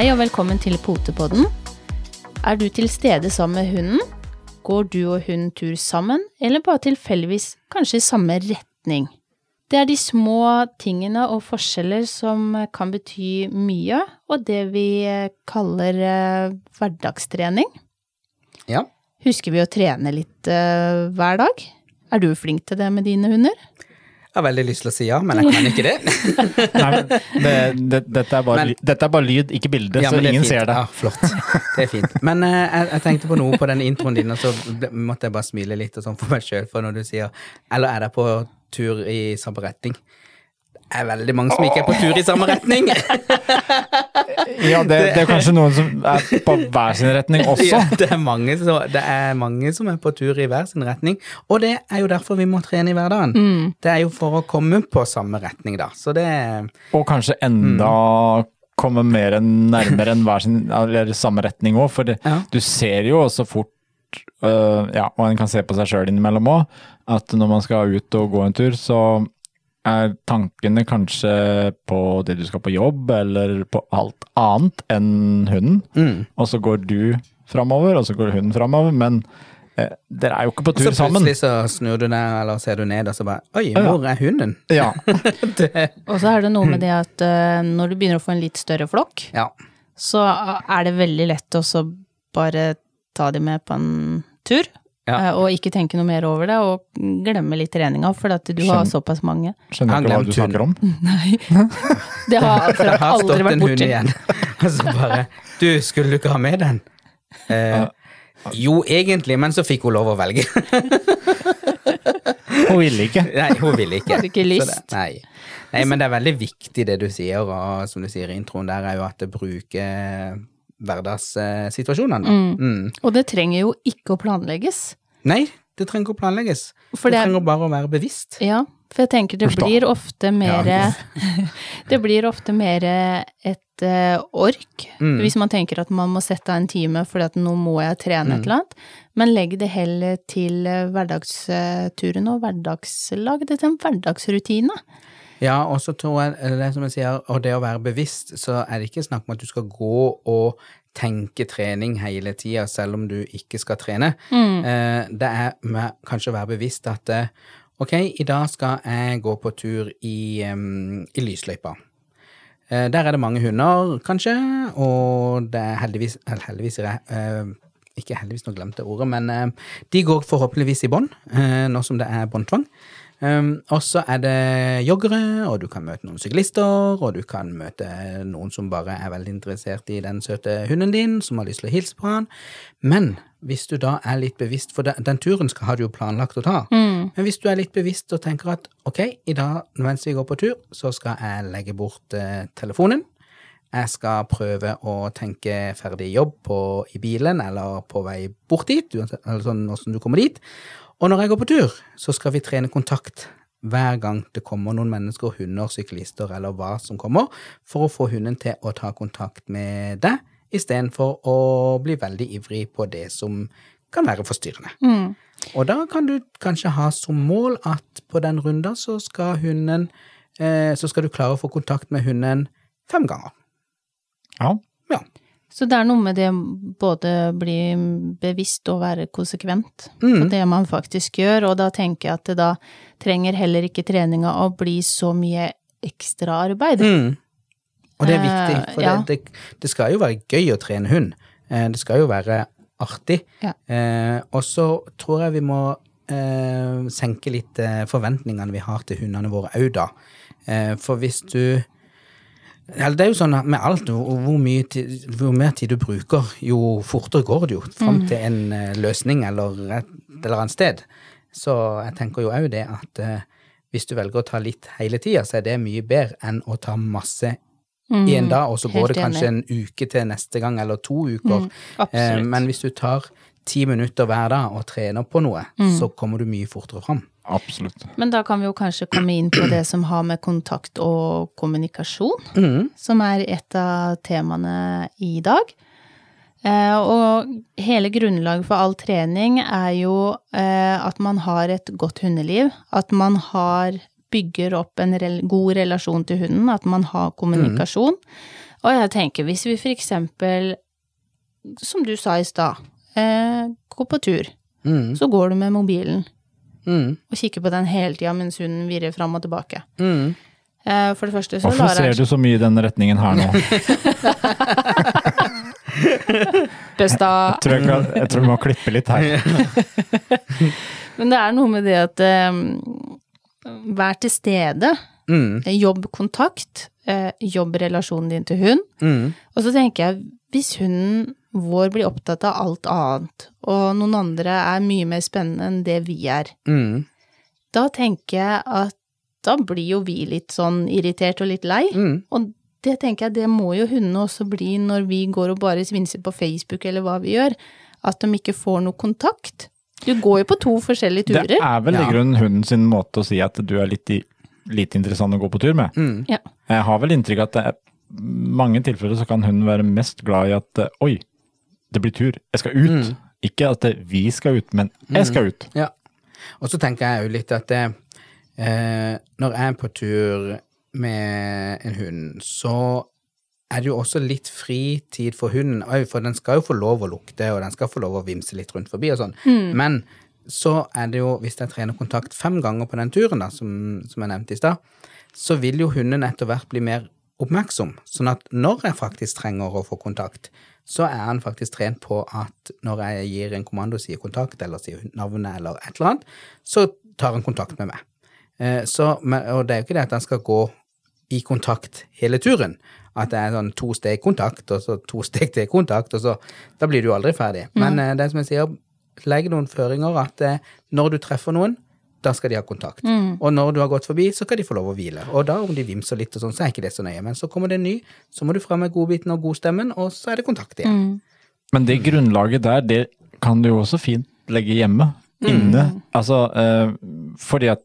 Hei og velkommen til Potepodden. Er du til stede sammen med hunden? Går du og hunden tur sammen, eller bare tilfeldigvis kanskje i samme retning? Det er de små tingene og forskjeller som kan bety mye, og det vi kaller eh, hverdagstrening. Ja. Husker vi å trene litt eh, hver dag? Er du flink til det med dine hunder? Har veldig lyst til å si ja, men jeg kan ikke det. Nei, det, det, dette, er bare, Men- dette er bare lyd, ikke bilde, Ja, så ingen fint. ser det. Ja, flott. Det er fint. Men uh, jeg, jeg tenkte på noe på den introen din, og så ble, måtte jeg bare smile litt og sånn for meg sjøl, for når du sier Eller er dere på tur i samme retning? Er veldig mange som ikke er på tur i samme retning. Ja, det, det er kanskje noen som er på hver sin retning også. Ja, det, er mange, så, det er mange som er på tur i hver sin retning, og det er jo derfor vi må trene i hverdagen. Det er jo for å komme på samme retning, da. Så det Og kanskje enda komme mer enn nærmere enn hver sin, eller samme retning òg, for det, Ja. du ser jo også fort øh, ja, og en kan se på seg sjøl innimellom òg, at når man skal ut og gå en tur, så er tankene kanskje på det du skal på jobb, eller på alt annet enn hunden. mm. Og så går du framover, og så går hunden framover, men eh, dere er jo ikke på tur sammen. Så plutselig så snur du ned, eller ser du ned, og så bare Oi, hvor er hunden? Ja. Og så er det noe med det at uh, når du begynner å få en litt større flokk, ja. så er det veldig lett å så bare ta de med på en tur. Ja. eh, Og ikke tenke noe mer over det, og glemme litt treninga, for at du har såpass mange. Skjønner Han ikke hva du snakker om. Nei. Det har Det akkurat har aldri stått vært en hund borti. igjen. Og så bare Du, skulle du ikke ha med den? Eh, jo, egentlig, men så fikk hun lov å velge. Hun ville ikke. Nei, hun ville ikke. Hadde ikke lyst. Det, nei. nei, men det er veldig viktig det du sier, og som du sier i introen der, er jo at det bruker hverdagssituasjonene. Mm. Mm. Og det trenger jo ikke å planlegges. Nei, det trenger ikke å planlegges. For det det er- trenger bare å være bevisst. Ja, for jeg tenker det blir ofte mer Ja. Det blir ofte mer et eh, ork, Mm. hvis man tenker at man må sette av en time fordi at nå må jeg trene et eller annet. Men legg det heller til hverdagsturen og hverdagslag. Det til en hverdagsrutine. Ja, og så tror jeg det som jeg sier, og det å være bevisst, så er det ikke snakk om at du skal gå og tenke trening hele tida, selv om du ikke skal trene. Eh, Det er med kanskje å være bevisst at eh, ok, i dag skal jeg gå på tur i, um, i lysløypa. Eh, Der er det mange hunder, kanskje, og det er heldigvis, eller heldigvis det, eh, ikke heldigvis, nå glemte jeg ordet, men eh, de går forhåpentligvis i bånd, eh, nå som det er båndtvang. Um, og så er det joggere, og du kan møte noen syklister, og du kan møte noen som bare er veldig interessert i den søte hunden din, som har lyst til å hilse på han. Men hvis du da er litt bevisst, for den, den turen skal, har du jo planlagt å ta, men hvis du er litt bevisst og tenker at ok, i dag mens vi går på tur, så skal jeg legge bort eh, telefonen, jeg skal prøve å tenke ferdig jobb på, i bilen eller på vei bort dit, uansett- sånn hvordan du kommer dit. Og når jeg går på tur, så skal vi trene kontakt hver gang det kommer noen mennesker, hunder, syklister eller hva som kommer, for å få hunden til å ta kontakt med deg, istedenfor å bli veldig ivrig på det som kan være forstyrrende. Og da kan du kanskje ha som mål at på den runda så skal hunden eh, Så skal du klare å få kontakt med hunden fem ganger. Ja. Ja. Så det er noe med det både bli bevisst og være konsekvent på Mm. det man faktisk gjør, og da tenker jeg at det da trenger heller ikke treninga å bli så mye ekstraarbeid. Mm. Og det er viktig, Eh, for ja. det, det, det skal jo være gøy å trene hund. Eh, Det skal jo være artig. Ja. Eh, og så tror jeg vi må eh, senke litt eh, forventningene vi har til hundene våre òg, da. Eh, for hvis du det er jo sånn at med alt, og hvor, mye tid, hvor mer tid du bruker, jo fortere går det jo fram til en eh, løsning eller et eller annet sted. Så jeg tenker jo òg det at eh, hvis du velger å ta litt hele tida, så er det mye bedre enn å ta masse i en dag, og så Mm, går det kanskje enig. en uke til neste gang, eller to uker. Mm. Eh, men hvis du tar ti minutter hver dag og trener på noe, Mm. så kommer du mye fortere fram. Absolutt. Men da kan vi jo kanskje komme inn på det som har med kontakt og kommunikasjon, Mm. som er et av temaene i dag. Eh, og hele grunnlaget for all trening er jo eh, at man har et godt hundeliv, at man har bygger opp en rel god relasjon til hunden, at man har kommunikasjon. Og jeg tenker, hvis vi for eksempel, som du sa i stad, eh, går på tur, Mm. så går du med mobilen Mm. og kikker på den hele tida mens hunden virrer fram og tilbake. Mm. Eh, for det første så Hvorfor lar ser du så mye i den retningen her nå? Besta Tror jeg, kan, jeg tror vi må klippe litt her. Men det er noe med det at eh, vær til stede. Mm. Eh, Jobb kontakt. Eh, jobb relasjonen din til hund. Mm. Og så tenker jeg, hvis hunden vår blir opptatt av alt annet, og noen andre er mye mer spennende enn det vi er, Mm. da tenker jeg at da blir jo vi litt sånn irritert og litt lei. Mm. Og det tenker jeg, det må jo hundene også bli når vi går og bare svinser på Facebook eller hva vi gjør, at de ikke får noe kontakt. Du går jo på to forskjellige turer. Det er vel i Ja. grunnen hunden sin måte å si at du er litt i, lite interessant å gå på tur med. Mm. Ja. Jeg har vel inntrykk av at det er mange tilfeller så kan hunden være mest glad i at eh, oi, det blir tur, jeg skal ut. Mm. Ikke at det, vi skal ut, men jeg skal ut. Ja. Og så tenker jeg jo litt at det, eh, når jeg er på tur med en hund, så er det jo også litt fritid for hunden. For den skal jo få lov å lukte, og den skal få lov å vimse litt rundt forbi og sånn. Men så er det jo, hvis jeg trener kontakt fem ganger på den turen, da, som, som jeg nevnte i stad, så vil jo hunden etter hvert bli mer oppmerksom. Sånn at når jeg faktisk trenger å få kontakt, så er han faktisk trent på at når jeg gir en kommando, sier kontakt, eller sier navnet, eller et eller annet, så tar han kontakt med meg. Eh, Så, og det er jo ikke det at han skal gå i kontakt hele turen. At det er sånn to steg kontakt, og så to steg til kontakt, og så Da blir du aldri ferdig. Men eh, det som jeg sier, legg noen føringer at eh, når du treffer noen, da skal de ha kontakt. Og når du har gått forbi, så skal de få lov å hvile. Og da om de vimser litt og sånn, så er ikke det så nøye. Men så kommer det en ny, så må du fram med godbiten og godstemmen, og så er det kontakt igjen. Men det grunnlaget der, det kan du jo også fint legge hjemme. Inne. Altså, eh, fordi at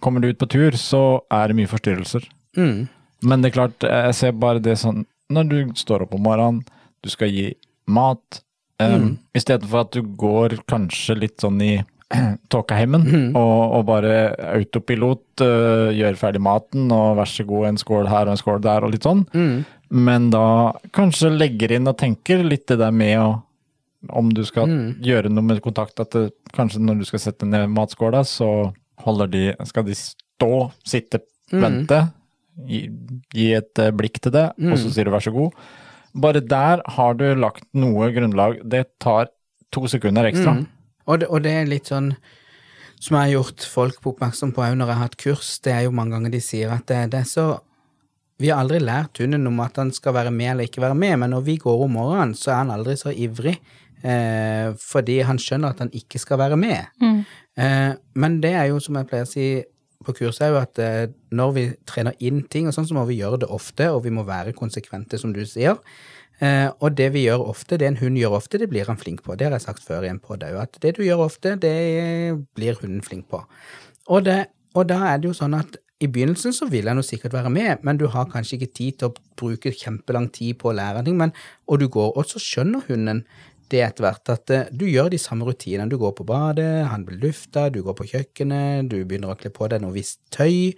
kommer du ut på tur, så er det mye forstyrrelser. Mm. Men det er klart, jeg ser bare det sånn Når du står opp om morgenen, du skal gi mat um, I stedet for at du går kanskje litt sånn i tåkeheimen og, og bare autopilot uh, gjør ferdig maten og vær så god, en skål her og en skål der og litt sånn. Mm. Men da kanskje legger inn og tenker litt det der med å om du skal gjøre noe med kontakt, at det, kanskje når du skal sette ned matskåla, så holder de, skal de stå, sitte, vente, gi, gi et eh, blikk til det, og så sier du vær så god. Bare der har du lagt noe grunnlag. Det tar to sekunder ekstra. Mm. Og, det, og det er litt sånn som jeg har gjort folk oppmerksom på òg når jeg har hatt kurs, det er jo mange ganger de sier at det, det er så Vi har aldri lært hunden om at han skal være med eller ikke være med, men når vi går om morgenen, så er han aldri så ivrig. Eh, fordi han skjønner at han ikke skal være med. Eh, men det er jo, som jeg pleier å si på kurset, er jo at eh, når vi trener inn ting, og sånn, så må vi gjøre det ofte, og vi må være konsekvente, som du sier. Eh, og det vi gjør ofte, det en hund gjør ofte, det blir han flink på. Det har jeg sagt før i en podd at det du gjør ofte, det blir hunden flink på. Og, det, og da er det jo sånn at i begynnelsen så vil han jo sikkert være med, men du har kanskje ikke tid til å bruke kjempelang tid på å lære ting, men, og du går, og så skjønner hunden det etter hvert at eh, du gjør de samme rutinene. Du går på badet, han blir lufta, du går på kjøkkenet, du begynner å kle på deg noe visst tøy,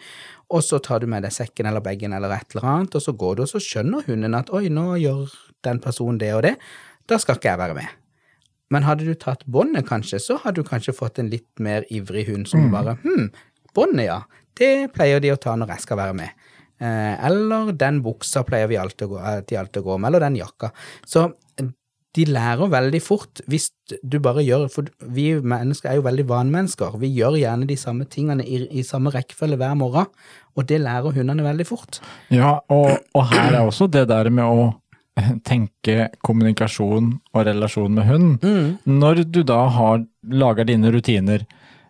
og så tar du med deg sekken eller bagen eller et eller annet, og så går du, og så skjønner hunden at oi, nå gjør den personen det og det, da skal ikke jeg være med. Men hadde du tatt båndet, kanskje, så hadde du kanskje fått en litt mer ivrig hund som bare hm, båndet, ja, det pleier de å ta når jeg skal være med. Eh, eller den buksa pleier vi alltid å gå, eh, alltid å gå med, eller den jakka. Så eh, de lærer veldig fort hvis du bare gjør For vi mennesker er jo veldig vanemennesker. Vi gjør gjerne de samme tingene i, i samme rekkefølge hver morgen, og det lærer hundene veldig fort. Ja, og, og her er også det der med å tenke kommunikasjon og relasjon med hund. Når du da har laga dine rutiner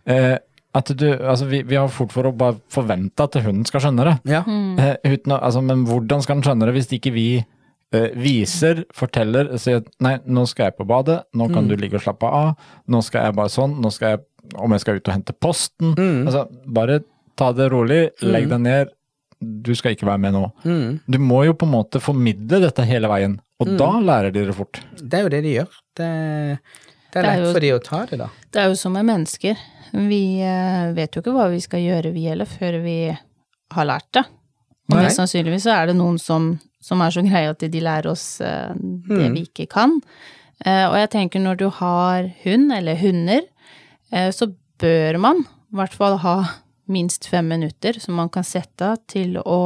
eh, at du, altså vi, vi har fort for å bare forvente at hunden skal skjønne det. Ja. Eh, uten å, altså, men hvordan skal den skjønne det hvis ikke vi eh, viser, forteller, sier at nei, nå skal jeg på badet, nå kan du ligge og slappe av, nå skal jeg bare sånn, nå skal jeg, om jeg skal ut og hente posten. Altså, bare ta det rolig, legg deg ned, du skal ikke være med nå. Mm. Du må jo på en måte formidle dette hele veien, og da lærer de det fort. Det er jo det de gjør. Det, det er Det er lett jo- for de å ta det, da. Det er jo som med mennesker. Vi eh, vet jo ikke hva vi skal gjøre, vi heller, før vi har lært det. Og Nei. mest sannsynligvis så er det noen som, som er så greie at de lærer oss eh, det Mm. vi ikke kan. Eh, og jeg tenker når du har hund, eller hunder, eh, så bør man i hvert fall ha minst fem minutter som man kan sette av til å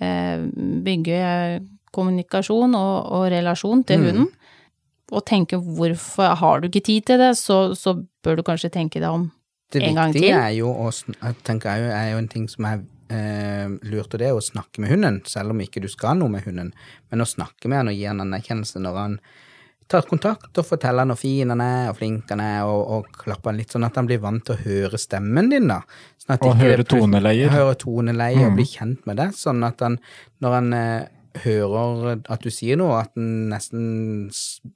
eh, bygge kommunikasjon og, og relasjon til Mm. hunden. Og tenke hvorfor har du ikke tid til det, så, så bør du kanskje tenke deg om Det En gang viktige til. er jo å tenker jeg, er jo en ting som er eh, lurt, og det er å snakke med hunden, selv om ikke du skal noe med hunden. Men å snakke med han og gi han anerkjennelse når han tar kontakt og forteller han hvor fin han er og flink han er, og, og klapper han litt, sånn at han blir vant til å høre stemmen din, da. Sånn at Og ikke høre toneleier. Høre toneleie og Mm. bli kjent med det, sånn at han, når han eh, hører at du sier noe, at han nesten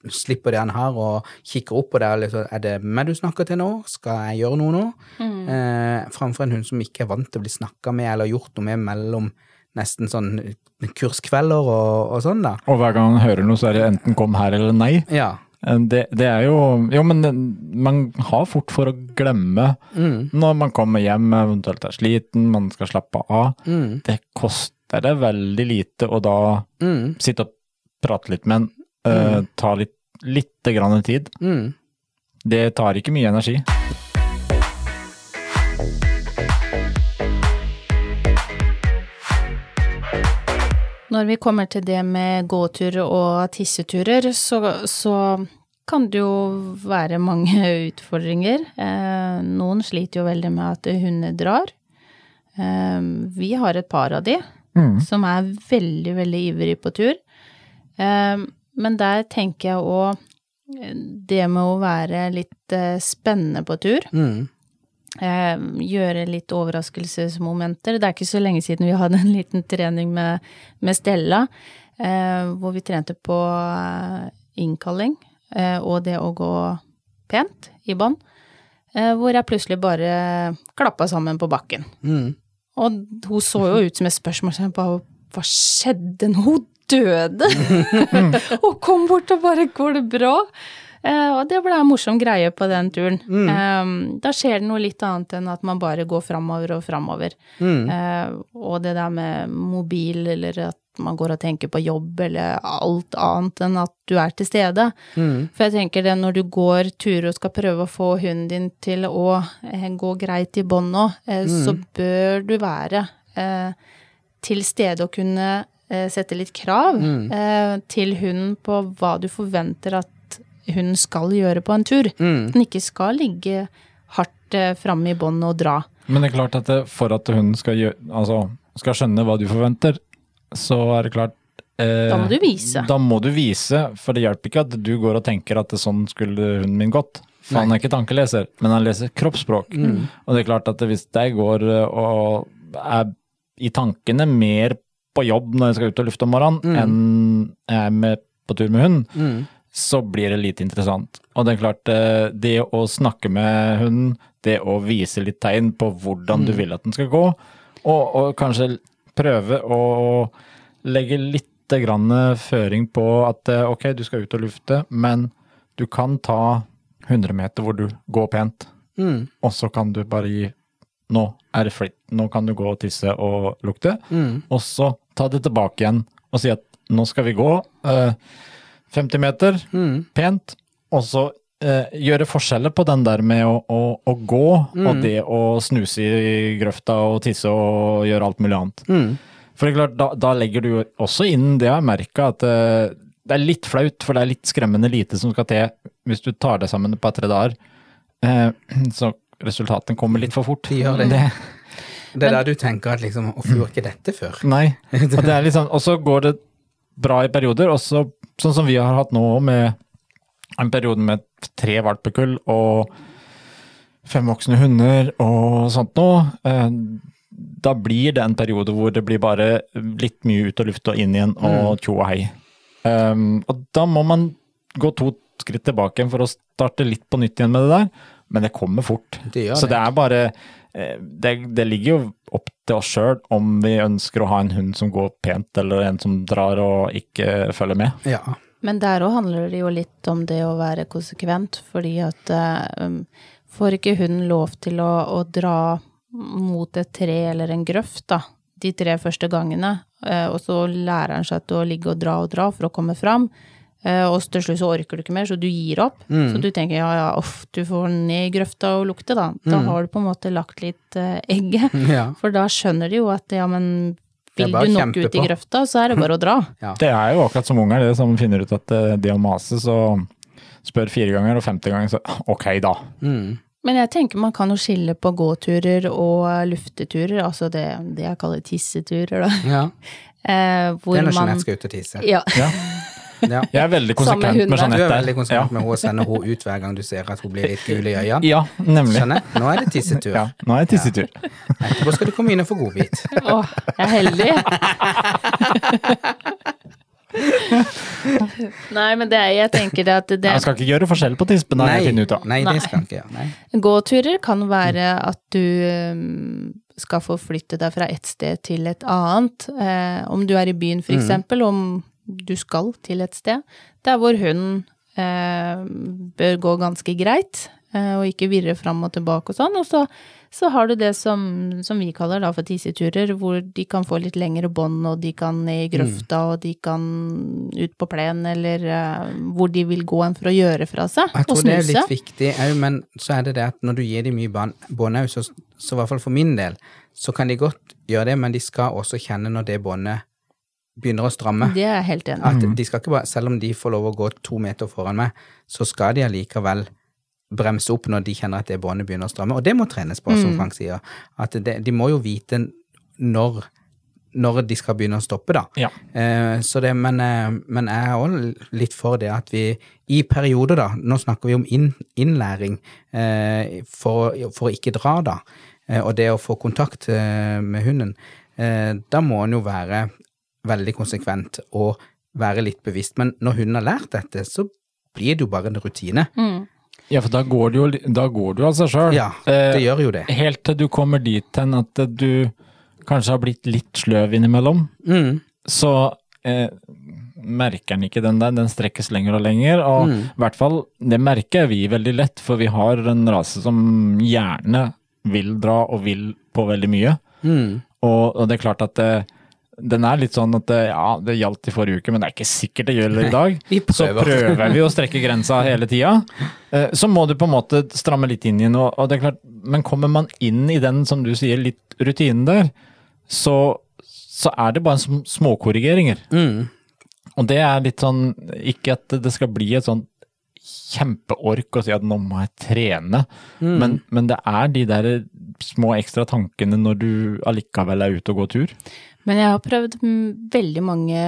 slipper det han har, og kikker opp på det. og Liksom, er det meg du snakker til nå? Skal jeg gjøre noe nå? Eh, framfor en hund som ikke er vant til å bli snakka med eller gjort noe med mellom nesten sånn kurskvelder og, og sånn, da. Og hver gang han hører noe, så er det enten kom her eller nei. Ja. Eh, Det, det er jo Jo, men man har fort for å glemme Mm, når man kommer hjem, eventuelt er sliten, man skal slappe av. mm, Det koster det veldig lite å da mm, sitte og prate litt med en, Uh, ta litt, litt grann tid. mm. Det tar ikke mye energi. Når vi kommer til det med gåturer og tisseturer, så, så kan det jo være mange utfordringer. Eh, noen sliter jo veldig med at hunder drar. Eh, vi har et par av de Mm. som er veldig, veldig ivrig på tur. Eh, men der tenker jeg òg det med å være litt eh, spennende på tur. Mm. Eh, gjøre litt overraskelsesmomenter. Det er ikke så lenge siden vi hadde en liten trening med, med Stella, eh, hvor vi trente på eh, innkalling eh, og det å gå pent i bånd. Eh, hvor jeg plutselig bare klappa sammen på bakken. Mm. Og hun så jo ut som et spørsmål, så bare Hva skjedde nå? Hun døde! og kom bort og bare Går det bra? Eh, og det ble en morsom greie på den turen. Eh, da skjer det noe litt annet enn at man bare går framover og framover. Mm. Eh, og det der med mobil, eller at man går og tenker på jobb, eller alt annet enn at du er til stede. Mm. For jeg tenker det når du går turer og skal prøve å få hunden din til å gå greit i bånd nå, så bør du være eh, til stede og kunne sette litt krav eh, til hunden på hva du forventer at hunden skal gjøre på en tur. Mm. Den ikke skal ligge hardt eh, framme i bånd og dra. Men det er klart at det, for at hun skal, gjøre, altså, skal skjønne hva du forventer, så er det klart eh, Da må du vise. Da må du vise, for det hjelper ikke at du går og tenker at sånn skulle hunden min gått. For han er ikke tankeleser, men han leser kroppsspråk. Og det er klart at hvis jeg går eh, og er i tankene mer på jobb når jeg skal ut og lufte om morgenen, enn jeg er med på tur med hund, Mm. Så blir det lite interessant. Og det er klart, eh, det å snakke med hunden, det å vise litt tegn på hvordan du vil at den skal gå, og, og kanskje prøve å legge litt grann føring på at eh, ok, du skal ut og lufte, men du kan ta 100 meter hvor du går pent, Mm. og så kan du bare gi nå er det flitt, nå kan du gå og tisse og lukte, Mm. og så ta det tilbake igjen og si at nå skal vi gå eh, 50 meter, Mm. pent, og så eh, gjøre forskjeller på den der med å, å, å gå, og det å snuse i grøfta og tisse og gjøre alt mulig annet. Mm. For det er klart, da, da legger du også inn det jeg har merka, at eh, det er litt flaut, for det er litt skremmende lite som skal til hvis du tar deg sammen et par-tre dager. Eh, så resultatene kommer litt for fort. De gjør det. det Det er der du tenker at liksom Hvorfor gjorde ikke dette før? Nei. Og, sånn, og så går det bra i perioder, Også sånn som vi har hatt nå med en periode med tre valpekull og fem voksne hunder og sånt noe. Eh, da blir det en periode hvor det blir bare litt mye ut og lufta og inn igjen og tjo og hei. Um, og da må man gå to skritt tilbake igjen for å starte litt på nytt igjen med det der, men det kommer fort. Det Så det det. er bare eh, det, det ligger jo opp til oss sjøl om vi ønsker å ha en hund som går pent, eller en som drar og ikke følger med. Ja. Men der òg handler det jo litt om det å være konsekvent, fordi at um, får ikke hunden lov til å, å dra mot et tre eller en grøft, da, de tre første gangene, eh, og så lærer han seg til å ligge og dra og dra for å komme fram. Eh, og til slutt så orker du ikke mer, så du gir opp. Så du tenker ja ja, uff, du får ned i grøfta og lukte, da. Da har du på en måte lagt litt uh, egget. Ja. For da skjønner de jo at ja, men vil du nok ut i grøfta, så er det bare å dra. Ja. Det er jo akkurat som unger, det som finner ut at eh, det å mase, så spør fire ganger, og femte ganger så ok, da. Mm. Men jeg tenker man kan jo skille på gåturer og lufteturer, altså det, det jeg kaller tisseturer, da. ja. Eh, hvor Det er når man jeg skal ut og tisse. Ja. Ja. Ja. Jeg er veldig konsekvent med Jeanette. Du er veldig konsekvent med henne og sender henne ut hver gang du ser at hun blir litt gul i øynene. Ja, nemlig. Jeanette, nå er det tissetur. Ja, nå er det tissetur. Etterpå skal du komme inn og få godbit. Åh, jeg er heldig. Nei, men det er, jeg tenker det at det, Jeg skal ikke gjøre forskjell på tispen, har jeg funnet ut av. nei, det skal ikke gjøre. Nei. Gåturer kan være at du um, skal forflytte deg fra et sted til et annet. Eh, om du er i byen for eksempel, om du skal til et sted, der hvor hunden eh, bør gå ganske greit, eh, og ikke virre fram og tilbake og sånn. Og så, så har du det som, som vi kaller da for tisseturer, hvor de kan få litt lengre bånd, og de kan i grøfta, og de kan ut på plen, eller eh, hvor de vil gå en for å gjøre fra seg, Jeg tror det er litt viktig òg, men så er det det at når du gir dem mye bånd òg, så, så i hvert fall for min del, så kan de godt gjøre det, men de skal også kjenne når det båndet begynner å stramme. Det er jeg helt enig. At de skal ikke bare, selv om de får lov å gå to meter foran meg, så skal de allikevel bremse opp når de kjenner at det båndet begynner å stramme. Og det må trenes på, som Frank sier. At det, de må jo vite når, når de skal begynne å stoppe, da. Ja. Eh, så det, men, eh, men jeg er òg litt for det at vi i perioder, da Nå snakker vi om inn, innlæring eh, for, for å ikke dra, da. Eh, og det å få kontakt eh, med hunden. Eh, da må en jo være veldig konsekvent og være litt bevisst. Men når hun har lært dette, så blir det jo bare en rutine. Ja, for da går det jo, da går det jo av seg sjøl. Ja, det gjør jo det. Helt til du kommer dit hen at du kanskje har blitt litt sløv innimellom, Mm. så eh, merker den ikke den der, den strekkes lenger og lenger. Og Mm. i hvert fall, det merker vi veldig lett, for vi har en rase som gjerne vil dra og vil på veldig mye. Mm. Og, og det er klart at det, den er litt sånn at ja, det gjaldt i forrige uke, men det er ikke sikkert det gjelder i dag. Så prøver. vi å strekke grensa hele tida. Eh, Så må du på en måte stramme litt inn igjen. Og, det er klart, men kommer man inn i den, som du sier, litt rutinen der, så, så er det bare sm- småkorrigeringer. Mm. Og det er litt sånn, ikke at det skal bli et sånt kjempeork å si at nå må jeg trene, men, men det er de der små ekstra tankene når du allikevel er ute og går tur. Men jeg har prøvd mm, veldig mange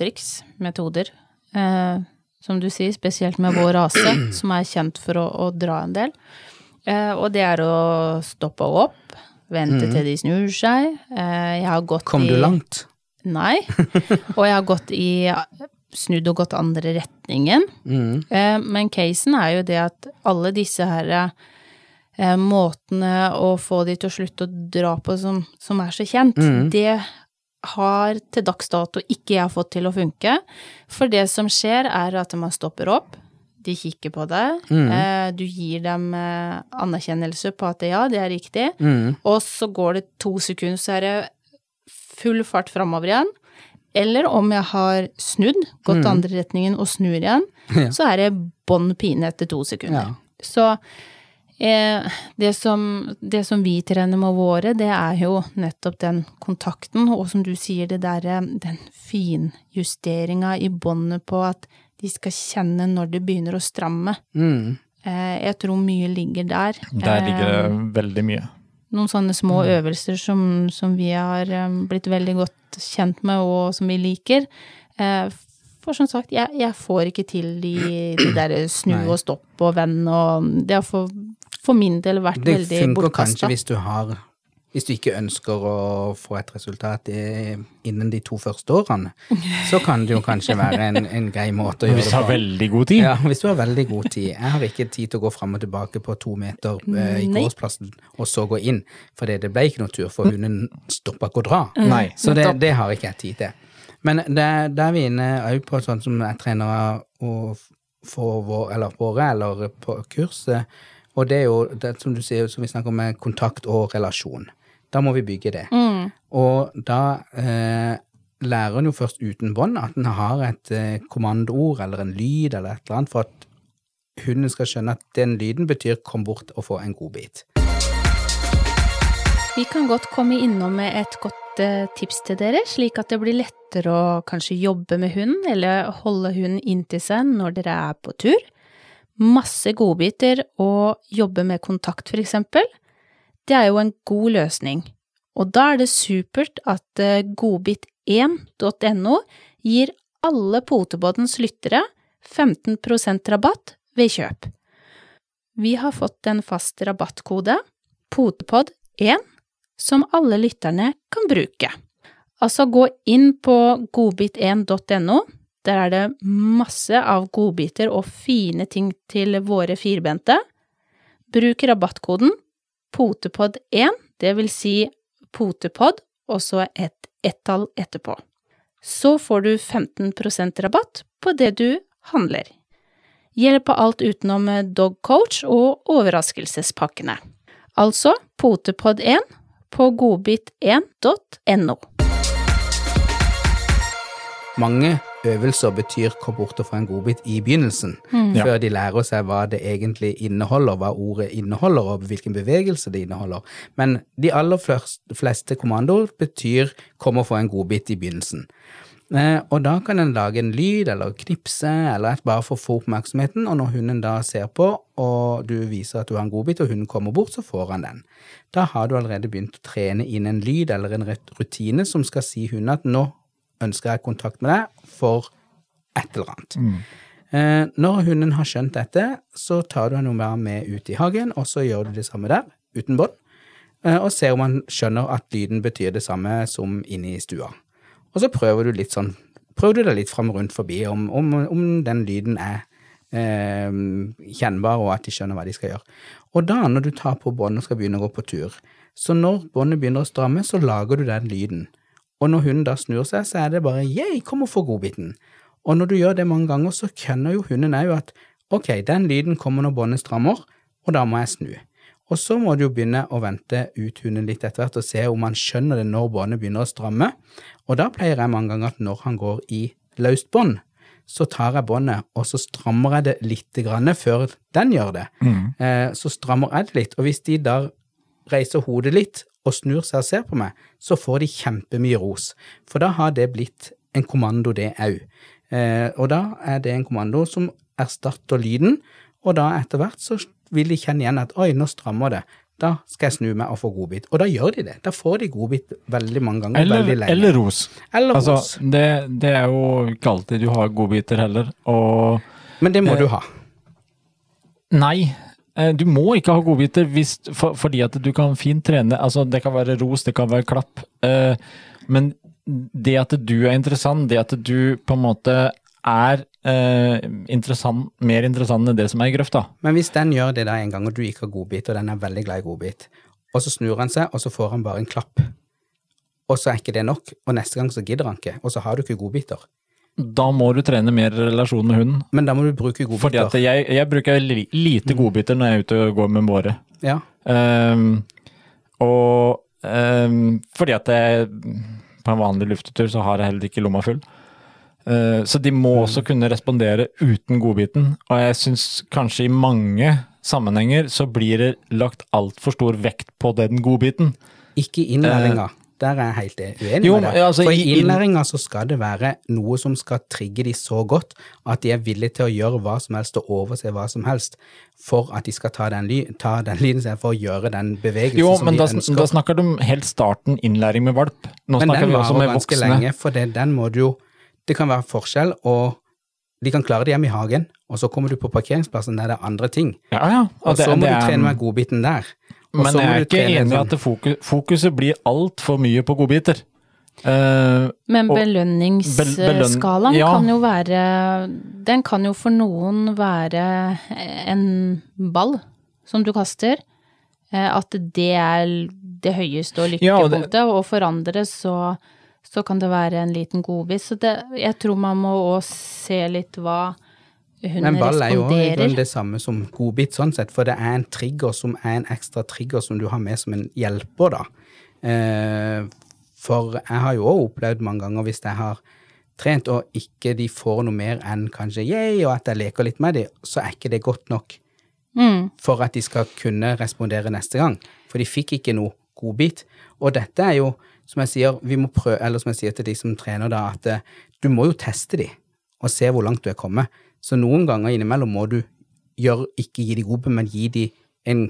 triks, metoder. Eh, som du sier, spesielt med vår rase, som er kjent for å, å dra en del. Eh, og det er å stoppe opp, vente til de snur seg. Eh, jeg har gått Kom i du langt? Nei. Og jeg har gått i snudd og gått andre retningen. Mm. Eh, Men casen er jo det at alle disse her eh, måtene å få de til å slutte å dra på som, som er så kjent, det har til dags dato ikke jeg fått til å funke. For det som skjer er at man stopper opp, de kikker på deg, mm. du gir dem eh, anerkjennelse på at ja, det er riktig, Mm. og så går det to sekunder, så er det full fart framover igjen. Eller om jeg har snudd, gått andre retningen og snur igjen, Ja. så er det bånn pine etter to sekunder. Ja. Så eh, det, som, det som vi trener med våre, det er jo nettopp den kontakten, og som du sier, det derre den finjusteringa i båndet på at de skal kjenne når det begynner å stramme. Mm. Eh, jeg tror mye ligger der. Der ligger Eh, det veldig mye. noen sånne små øvelser som, som vi har blitt veldig godt kjent med, og som vi liker. Eh, for som sagt, jeg, jeg får ikke til de, de der snu Nei. og stopp og venn, og det har for, for min del vært Det veldig funker kanskje hvis du har hvis du ikke ønsker å få et resultat innen de to første årene, så kan det jo kanskje være en, en grei måte å gjøre det. Hvis du har veldig god tid. Ja, hvis du har veldig god tid. Jeg har ikke tid til å gå fram og tilbake på to meter eh, i gårdsplassen, og så gå inn, for det ble ikke noe tur, for hunden stoppa ikke å dra. Nei. Så det, det har ikke jeg tid til. Men der, der er vi inne òg på sånn som jeg trener og får vår, eller våre, eller på kurset, Og det er jo, det, som du sier, som vi snakker om med kontakt og relasjon. Da må vi bygge det. Og da eh, lærer en jo først uten bånd at en har et eh, kommandoord eller en lyd eller et eller annet for at hunden skal skjønne at den lyden betyr 'kom bort og få en godbit'. Vi kan godt komme innom med et godt eh, tips til dere, slik at det blir lettere å kanskje jobbe med hunden, eller holde hunden inntil seg når dere er på tur. Masse godbiter og jobbe med kontakt, for eksempel. Det er jo en god løsning. Og da er det supert at eh, godbit1.no gir alle Poteboddens lyttere 15% rabatt ved kjøp. Vi har fått en fast rabattkode, potepod1, som alle lytterne kan bruke. Altså gå inn på godbit1.no, der er det masse av godbiter og fine ting til våre firbente. Bruk rabattkoden potepod1, det vil si potepod, og så et ett-tall etterpå. Så får du 15% rabatt på det du handler. Gjelder på alt utenom dogcoach og overraskelsespakkene. Altså potepod1 på godbit1.no. Mange øvelser betyr 'kom bort og få en godbit' i begynnelsen, mm. før de lærer seg hva det egentlig inneholder, hva ordet inneholder, og hvilken bevegelse det inneholder. Men de aller fleste kommandoer betyr 'kom og få en godbit' i begynnelsen. Eh, og da kan en lage en lyd eller knipse eller et bare for å få oppmerksomheten, og når hunden da ser på, og du viser at du har en godbit, og hunden kommer bort, så får han den. Da har du allerede begynt å trene inn en lyd eller en rutine som skal si hunden at nå ønsker jeg kontakt med deg for et eller annet. Eh, når hunden har skjønt dette, så tar du henne med ut i hagen, og så gjør du det samme der, uten bånd, eh, og ser om han skjønner at lyden betyr det samme som inne i stua. Og så prøver du litt sånn, prøver du deg litt fram rundt forbi om, om, om den lyden er eh, kjennbar, og at de skjønner hva de skal gjøre. Og da, når du tar på bånd og skal begynne å gå på tur, så når båndet begynner å stramme, så lager du den lyden. Og når hunden da snur seg, så er det bare jeg kom og få godbiten'. Og når du gjør det mange ganger, så kjenner jo hunden òg at 'ok, den lyden kommer når båndet strammer, og da må jeg snu'. Og så må du jo begynne å vente ut hunden litt etter hvert og se om han skjønner det når båndet begynner å stramme. Og da pleier jeg mange ganger at når han går i løst bånd, så tar jeg båndet, og så strammer jeg det litt grann før den gjør det. Eh, så strammer jeg det litt, og hvis de da reiser hodet litt og snur seg og ser på meg, så får de kjempemye ros. For da har det blitt en kommando, det òg. Eh, og da er det en kommando som erstatter lyden, og da etter hvert så vil de kjenne igjen at oi, nå strammer det. Da skal jeg snu meg og få godbit. Og da gjør de det. Da får de godbit veldig mange ganger, Eller, veldig lenge. eller ros. Eller Altså, ros. det, det er jo ikke alltid du har godbiter heller. Og Men det må eh, du ha. nei, du må ikke ha godbiter hvis, for, fordi at du kan fint trene. Altså, det kan være ros, det kan være klapp. Uh, men det at du er interessant, det at du på en måte er uh, interessant, mer interessant enn det som er i grøfta. Men hvis den gjør det da en gang, og du ikke har godbit, og den er veldig glad i godbit, og så snur han seg, og så får han bare en klapp, og så er ikke det nok, og neste gang så gidder han ikke, og så har du ikke godbiter. Da må du trene mer relasjon med hunden. Men da må du bruke godbiter. Fordi at jeg, jeg bruker li, lite godbiter når jeg er ute og går med båre. Ja, Um, og um, fordi at jeg på en vanlig luftetur så har jeg heller ikke lomma full. Uh, så de må også kunne respondere uten godbiten. Og jeg syns kanskje i mange sammenhenger så blir det lagt altfor stor vekt på den godbiten. ikke innlæringa. Der er jeg helt uenig Jo, med deg. altså, For i- innlæringa så skal det være noe som skal trigge de så godt at de er villige til å gjøre hva som helst og overse hva som helst for at de skal ta den, ly ta den lyden for å gjøre den bevegelsen Jo, som men de da, ønsker. da snakker du om helt starten innlæring med valp. Nå Men snakker den vi også varer med ganske voksne. lenge, for det, den må du jo Det kan være forskjell, og de kan klare det hjemme i hagen, og så kommer du på parkeringsplassen der det er andre ting, Ja, ja. og det- så må det du er- trene med godbiten der. Men jeg er ikke enig i at fokus, fokuset blir altfor mye på godbiter. Uh, Men belønningsskalaen belønn- ja. kan jo være Den kan jo for noen være en ball som du kaster. Eh, At det er det høyeste og Ja, og lykkepunktet, og for andre så, så kan det være en liten godbit. Så det, jeg tror man må òg se litt hva Men ball er jo i grunnen det samme som godbit, sånn sett, for det er en trigger som er en ekstra trigger som du har med som en hjelper, da. Eh, for jeg har jo òg opplevd mange ganger hvis jeg har trent og ikke de får noe mer enn kanskje yay, og at jeg leker litt med dem, så er ikke det godt nok Mm. for at de skal kunne respondere neste gang. For de fikk ikke noe godbit. Og dette er jo, som jeg sier, vi må prøve, eller som jeg sier til de som trener da, at eh, du må jo teste de, og se hvor langt du er kommet. Så noen ganger innimellom må du gjøre, ikke gi de gode, men gi de en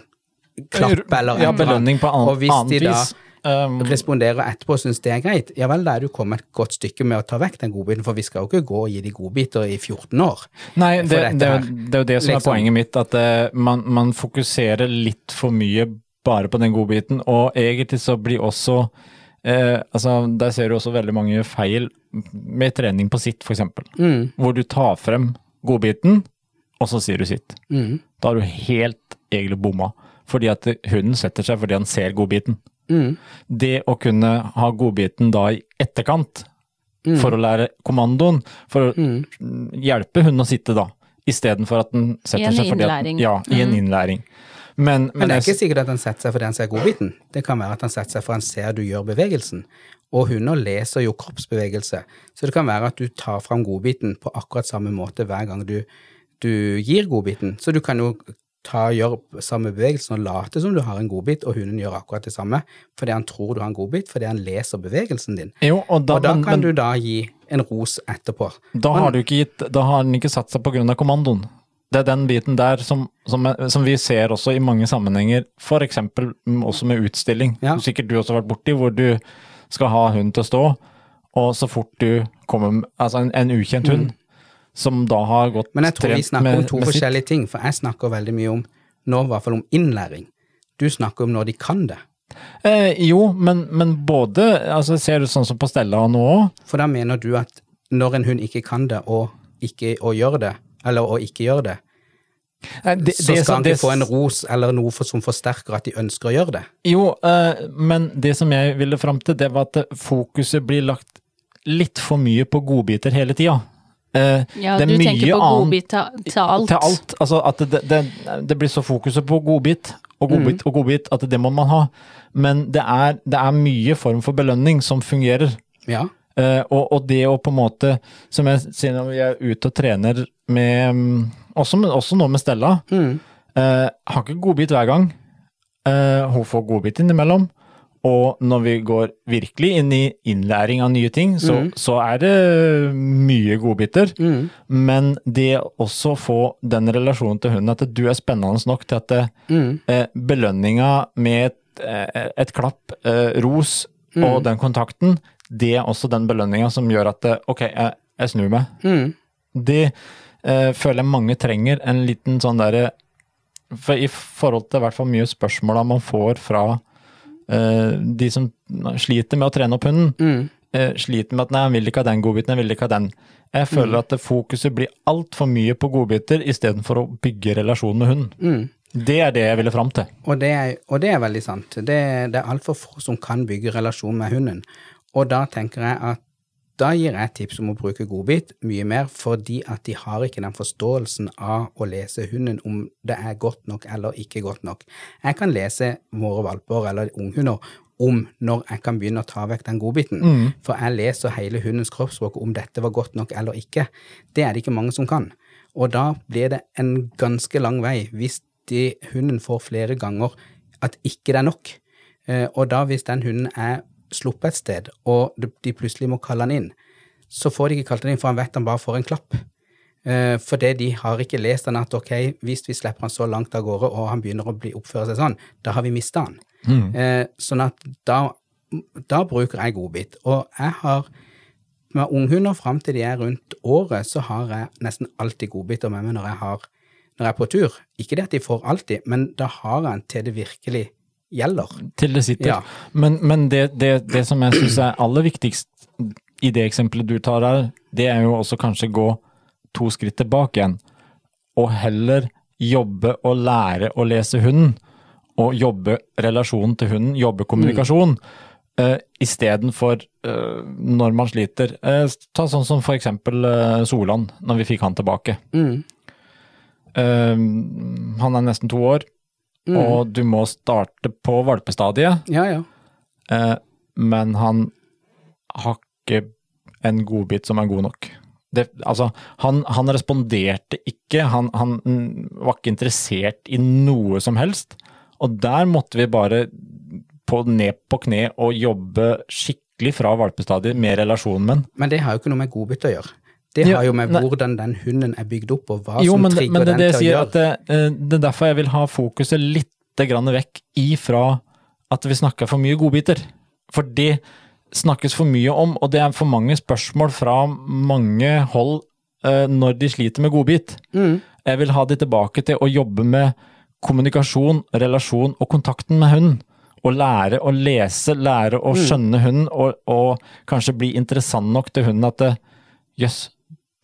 klapp eller en Ja, belønning på annet, vis. Og hvis de da. Um, responderer etterpå og syns det er greit, ja vel, da er du kommet et godt stykke med å ta vekk den godbiten, for vi skal jo ikke gå og gi de godbiter i 14 år. Nei, det, det, er det er jo det som er Liksom. poenget mitt, at uh, man, man fokuserer litt for mye bare på den godbiten, og egentlig så blir også eh, altså Der ser du også veldig mange feil med trening på sitt, f.eks. Mm, Hvor du tar frem godbiten, og så sier du sitt. mm, Da har du helt egentlig bomma. Fordi at hunden setter seg fordi han ser godbiten. mm, Det å kunne ha godbiten da i etterkant, for å lære kommandoen, for å mm. hjelpe hunden å sitte da, istedenfor at den setter seg fordi at, innlæring. Ja, i en innlæring. Men, Men det er ikke sikkert at han setter seg fordi han ser godbiten. Det kan være at han setter seg fordi han ser du gjør bevegelsen. Og hunder leser jo kroppsbevegelse, så det kan være at du tar fram godbiten på akkurat samme måte hver gang du, du gir godbiten. Så du kan jo ta, gjøre samme bevegelsen og late som du har en godbit, og hunden gjør akkurat det samme fordi han tror du har en godbit, fordi han leser bevegelsen din. Jo, og da, Og da kan men, du da gi en ros etterpå. da har du ikke gitt Da har den ikke satt seg på grunn av kommandoen. Det er den biten der som, som, som vi ser også i mange sammenhenger, f.eks. også med utstilling. Ja. Sikkert du også har vært borti, hvor du skal ha hunden til å stå, og så fort du kommer med Altså en, en ukjent hund, som da har gått Mm. Men jeg tror vi trent snakker om to forskjellige ting, for jeg snakker veldig mye om nå i hvert fall om innlæring. Du snakker om når de kan det. Eh, jo, men, men både altså Ser du sånn som på Stella nå òg? For da mener du at når en hund ikke kan det, og ikke å gjøre det, eller å ikke gjøre det, så skal han ikke få en ros eller noe for, som forsterker at de ønsker å gjøre det. Jo, eh, men det som jeg ville fram til, det var at fokuset blir lagt litt for mye på godbiter hele tida. Eh, Ja, det er du mye tenker på annet- godbit til, til alt. Til alt. Altså at det, det, det blir så fokuset på godbit og Mm. godbit og godbit at det må man ha. Men det er, det er mye form for belønning som fungerer. Ja. Eh, og, og det å på en måte, som jeg sier når vi er ute og trener med mm, Også, også nå med Stella. Mm. Eh, har ikke godbit hver gang. Eh, hun får godbit innimellom. Og når vi går virkelig inn i innlæring av nye ting, så, så er det mye godbiter. Mm. Men det også få den relasjonen til hunden, at du er spennende nok til at det, Mm. eh, belønninga med et, eh, et klapp, eh, ros og den kontakten, det er også den belønninga som gjør at det, ok, jeg, jeg snur meg. Mm. Det eh, føler jeg mange trenger en liten sånn derre For i forhold til i hvert fall mye spørsmåla man får fra eh, de som sliter med å trene opp hunden, Mm. eh, sliter med at nei, han vil ikke ha den godbiten, jeg vil ikke ha den. Jeg føler at det fokuset blir altfor mye på godbiter istedenfor å bygge relasjon med hunden. Mm. Det er det jeg ville fram til. Og det, er, og det er veldig sant. Det, det er altfor få som kan bygge relasjon med hunden. Og da tenker jeg at da gir jeg tips om å bruke godbit mye mer, fordi at de har ikke den forståelsen av å lese hunden om det er godt nok eller ikke godt nok. Jeg kan lese våre valper eller unghunder om når jeg kan begynne å ta vekk den godbiten. For jeg leser hele hundens kroppsspråk om dette var godt nok eller ikke. Det er det ikke mange som kan. Og da blir det en ganske lang vei hvis de, hunden får flere ganger at ikke det er nok. Eh, og da hvis den hunden er sluppet et sted, og de plutselig må kalle han inn, så får de ikke kalt han inn, for han vet han bare får en klapp. Eh, fordi de har ikke lest han at ok, hvis vi slipper han så langt av gårde, og han begynner å bli oppføre seg sånn, da har vi mista han. Mm. sånn at da, da bruker jeg godbit. Og jeg har med unghunder fram til de er rundt året, så har jeg nesten alltid godbiter med meg når jeg, har, når jeg er på tur. Ikke det at de får alltid, men da har jeg en til det virkelig gjelder. Til det sitter. Ja. Men, men det, det, det som jeg syns er aller viktigst i det eksempelet du tar her, det er jo også kanskje gå to skritt tilbake igjen. Og heller jobbe og lære å lese hunden. Og jobbe relasjonen til hunden, jobbe kommunikasjon. Uh, Istedenfor uh, når man sliter. Uh, ta sånn som for eksempel eh, Solan, når vi fikk han tilbake. Mm. Uh, Han er nesten to år, Mm. og du må starte på valpestadiet, Ja, ja. eh, men han har ikke en godbit som er god nok. Det, altså, han, han responderte ikke, han, han var ikke interessert i noe som helst. Og der måtte vi bare på, ned på kne og jobbe skikkelig fra valpestadiet med relasjonen med. Men det har jo ikke noe med godbit å gjøre. Det har jo med hvordan den hunden er bygd opp, og hva Jo, som trigger men det den det til å gjøre. det, eh, det er derfor jeg vil ha fokuset litt grann vekk ifra at vi snakker for mye godbiter. For det snakkes for mye om, og det er for mange spørsmål fra mange hold eh, når de sliter med godbit. Mm. Jeg vil ha de tilbake til å jobbe med kommunikasjon, relasjon og kontakten med hunden. Å lære å lese, lære å skjønne hunden, og, og kanskje bli interessant nok til hunden at det, jøss,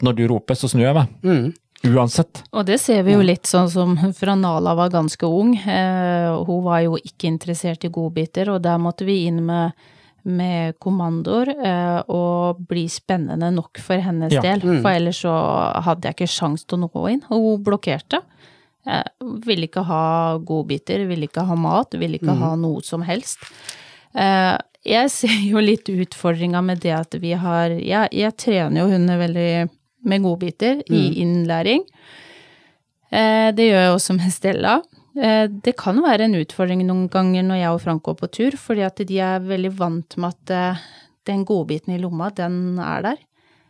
når du roper, så snur jeg meg. Mm. Uansett. Og det ser vi jo litt sånn som fra Nala var ganske ung. Eh, hun var jo ikke interessert i godbiter, og der måtte vi inn med, med kommandoer eh, og bli spennende nok for hennes Ja. del. For ellers så hadde jeg ikke sjans til å nå inn. Hun blokkerte. Eh, ville ikke ha godbiter, ville ikke ha mat, ville ikke ha noe som helst. Eh, jeg ser jo litt utfordringa med det at vi har Jeg, jeg trener jo hunder veldig med godbiter i innlæring. Eh, det gjør jeg også med Stella. Eh, det kan være en utfordring noen ganger når jeg og Frank går på tur, fordi at de er veldig vant med at eh, den godbiten i lomma, den er der.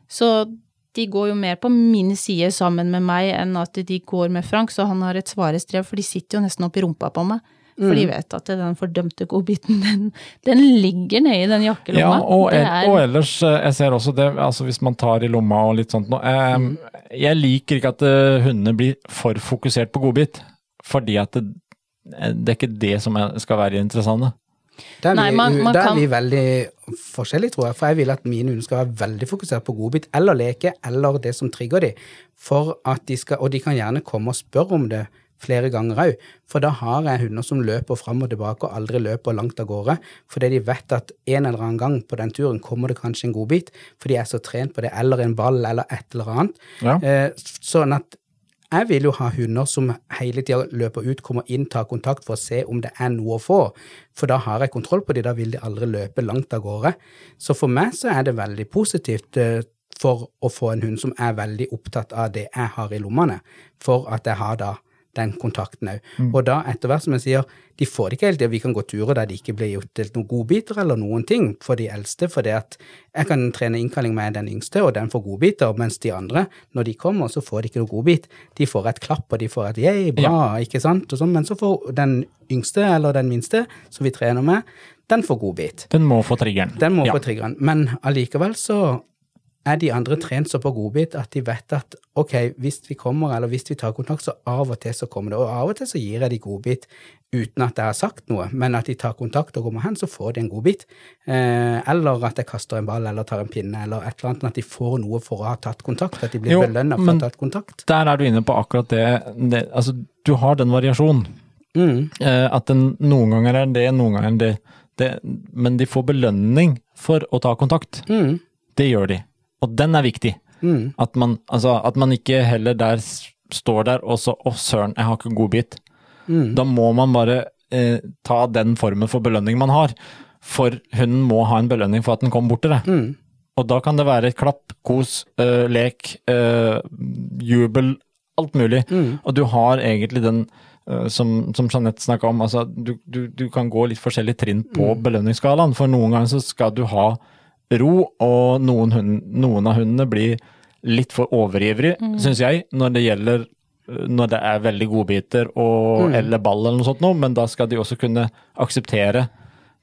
Så de går jo mer på min side sammen med meg enn at de går med Frank, så han har et svarestrev, for de sitter jo nesten oppi rumpa på meg. For de vet at den fordømte godbiten, den, den ligger i den jakkelomma. Ja, og, Det er- og ellers, eh, jeg ser også det, altså hvis man tar i lomma og litt sånt noe eh, jeg liker ikke at eh, hundene blir for fokusert på godbit, fordi at det, eh, det er ikke det som skal være interessant. Der, er Nei, vi, man- man der kan- er vi veldig forskjellige, tror jeg. For jeg vil at mine hunder skal være veldig fokusert på godbit eller leke eller det som trigger dem. For at de skal, og de kan gjerne komme og spørre om det flere ganger òg. For da har jeg hunder som løper fram og tilbake og aldri løper langt av gårde. Fordi de vet at en eller annen gang på den turen kommer det kanskje en godbit. For de er så trent på det. Eller en ball eller et eller annet. Ja. Eh, sånn at jeg vil jo ha hunder som hele tida løper ut, kommer inn, tar kontakt for å se om det er noe å få. For da har jeg kontroll på de, da vil de aldri løpe langt av gårde. Så for meg så er det veldig positivt eh, for å få en hund som er veldig opptatt av det jeg har i lommene, for at jeg har da den kontakten òg. Og da, etter hvert som jeg sier, de får det ikke helt det. Vi kan gå turer der det ikke blir gjort noen godbiter eller noen ting for de eldste, for det at jeg kan trene innkalling med den yngste, og den får godbiter, mens de andre, når de kommer, så får de ikke noe godbit. De får et klapp, og de får et yeah, bra, ikke sant, og sånn, men så får den yngste eller den minste, som vi trener med, den får godbit. Den må få triggeren. Den må ja. få triggeren. Men allikevel så er de andre trent så på godbit at de vet at ok, hvis vi kommer, eller hvis vi tar kontakt, så av og til så kommer det. Og av og til så gir jeg de godbit uten at jeg har sagt noe, men at de tar kontakt og kommer hen, så får de en godbit. Eh, eller at jeg kaster en ball eller tar en pinne, eller et eller annet, men at de får noe for å ha tatt kontakt. At de blir belønna for å ha tatt kontakt. Der er du inne på akkurat det, det altså du har den variasjonen. Mm. Eh, at den noen ganger er det, noen ganger er det, det. Men de får belønning for å ta kontakt. Mm. Det gjør de. Og den er viktig. Mm. At man, altså, at man ikke heller der står der og så Å, søren, jeg har ikke godbit. Mm. Da må man bare eh, ta den formen for belønning man har. For hunden må ha en belønning for at den kommer bort til deg. Mm. Og da kan det være et klapp, kos, øh, lek, øh, jubel, alt mulig. Mm. Og du har egentlig den øh, som, som Jeanette snakka om, altså du, du, du kan gå litt forskjellige trinn på Mm. belønningsskalaen. For noen ganger så skal du ha ro, og noen, hund, noen av hundene blir litt for overivrige, Mm. syns jeg, når det gjelder eh, når det er veldig godbiter og, Mm. eller ball eller noe sånt noe, men da skal de også kunne akseptere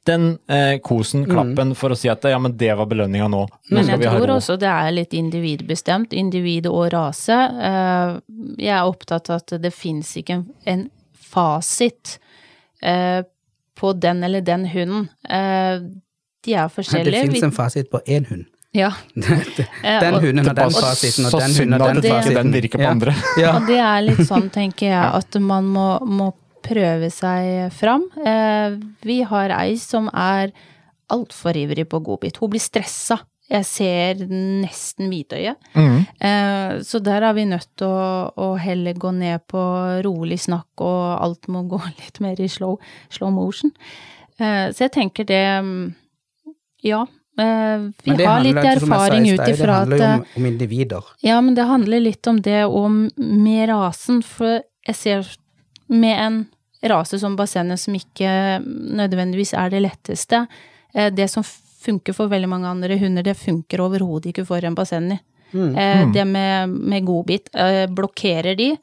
den eh, kosen, klappen, for å si at ja, men det var belønninga nå. Nå Men jeg tror også det er litt individbestemt, individ og rase. Eh, Jeg er opptatt av at det fins ikke en, en fasit eh, på den eller den hunden. Eh, De er Det forskjellige. fins Vi- en fasit på én hund. Ja. Den hunden har den fasiten, og den hunden har den fasiten. den virker på andre. Ja. Og det er litt sånn, tenker jeg, at man må, må prøve seg fram. Eh, vi har ei som er altfor ivrig på godbit. Hun blir stressa Jeg ser nesten hvitøyet. Mm. Eh, så der er vi nødt til å, å heller gå ned på rolig snakk, og alt må gå litt mer i slow, slow motion. Eh, så jeg tenker det mm, Ja. Eh, vi Men har litt erfaring ut sted, Det handler jo om, om individer. Ja, men det handler litt om det og med rasen, for jeg ser med en rase som bassenget som ikke nødvendigvis er det letteste, eh, det som funker for veldig mange andre hunder, det funker overhodet ikke for en bassenget. Mm. Eh, det med, med godbit, blokkerer de,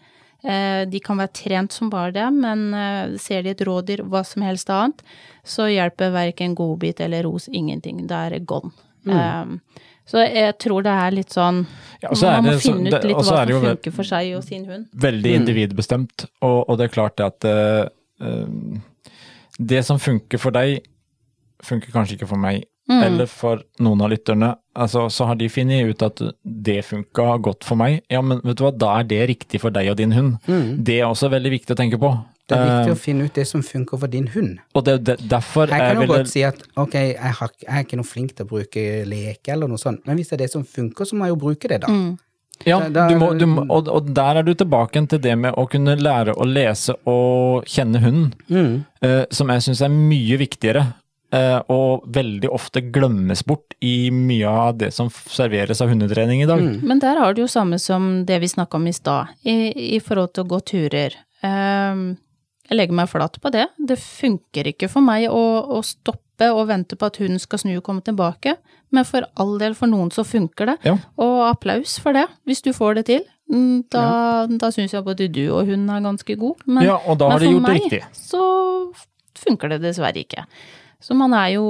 de kan være trent som bare det, men eh, ser de et rådyr, hva som helst annet, så hjelper verken godbit eller ros ingenting, da er det gone. Eh, så jeg tror det er litt sånn Ja, så er man må det finne ut litt det, hva som funker for seg og sin hund. veldig individbestemt, og, og det er klart det at eh, eh, det som funker for deg, funker kanskje ikke for meg, eller for noen av lytterne. Altså, så har de funnet ut at det funka godt for meg. Ja, men vet du hva, da er det riktig for deg og din hund. Det er også veldig viktig å tenke på. Det er viktig Eh, å finne ut det som funker for din hund. og det, det, derfor Jeg kan jo godt si at ok, jeg, har, jeg er ikke noe flink til å bruke leke eller noe sånt, men hvis det er det som funker, så må jeg jo bruke det, da. Mm. Ja, Da- du må, du må, og, og der er du tilbake til det med å kunne lære å lese og kjenne hunden, Mm. eh, som jeg syns er mye viktigere. Eh, og veldig ofte glemmes bort i mye av det som serveres av hundetrening i dag. Mm. Men der har du jo samme som det vi snakka om i stad, i, i forhold til å gå turer. Um, jeg legger meg flat på det. Det funker ikke for meg å, å stoppe og vente på at hunden skal snu og komme tilbake, men for all del, for noen så funker det. Ja. Og applaus for det, hvis du får det til. Da, Da, da syns jeg både du og hunden er ganske god. Men, Ja, og da men har de for gjort det meg riktig. så funker det dessverre ikke. Så man er jo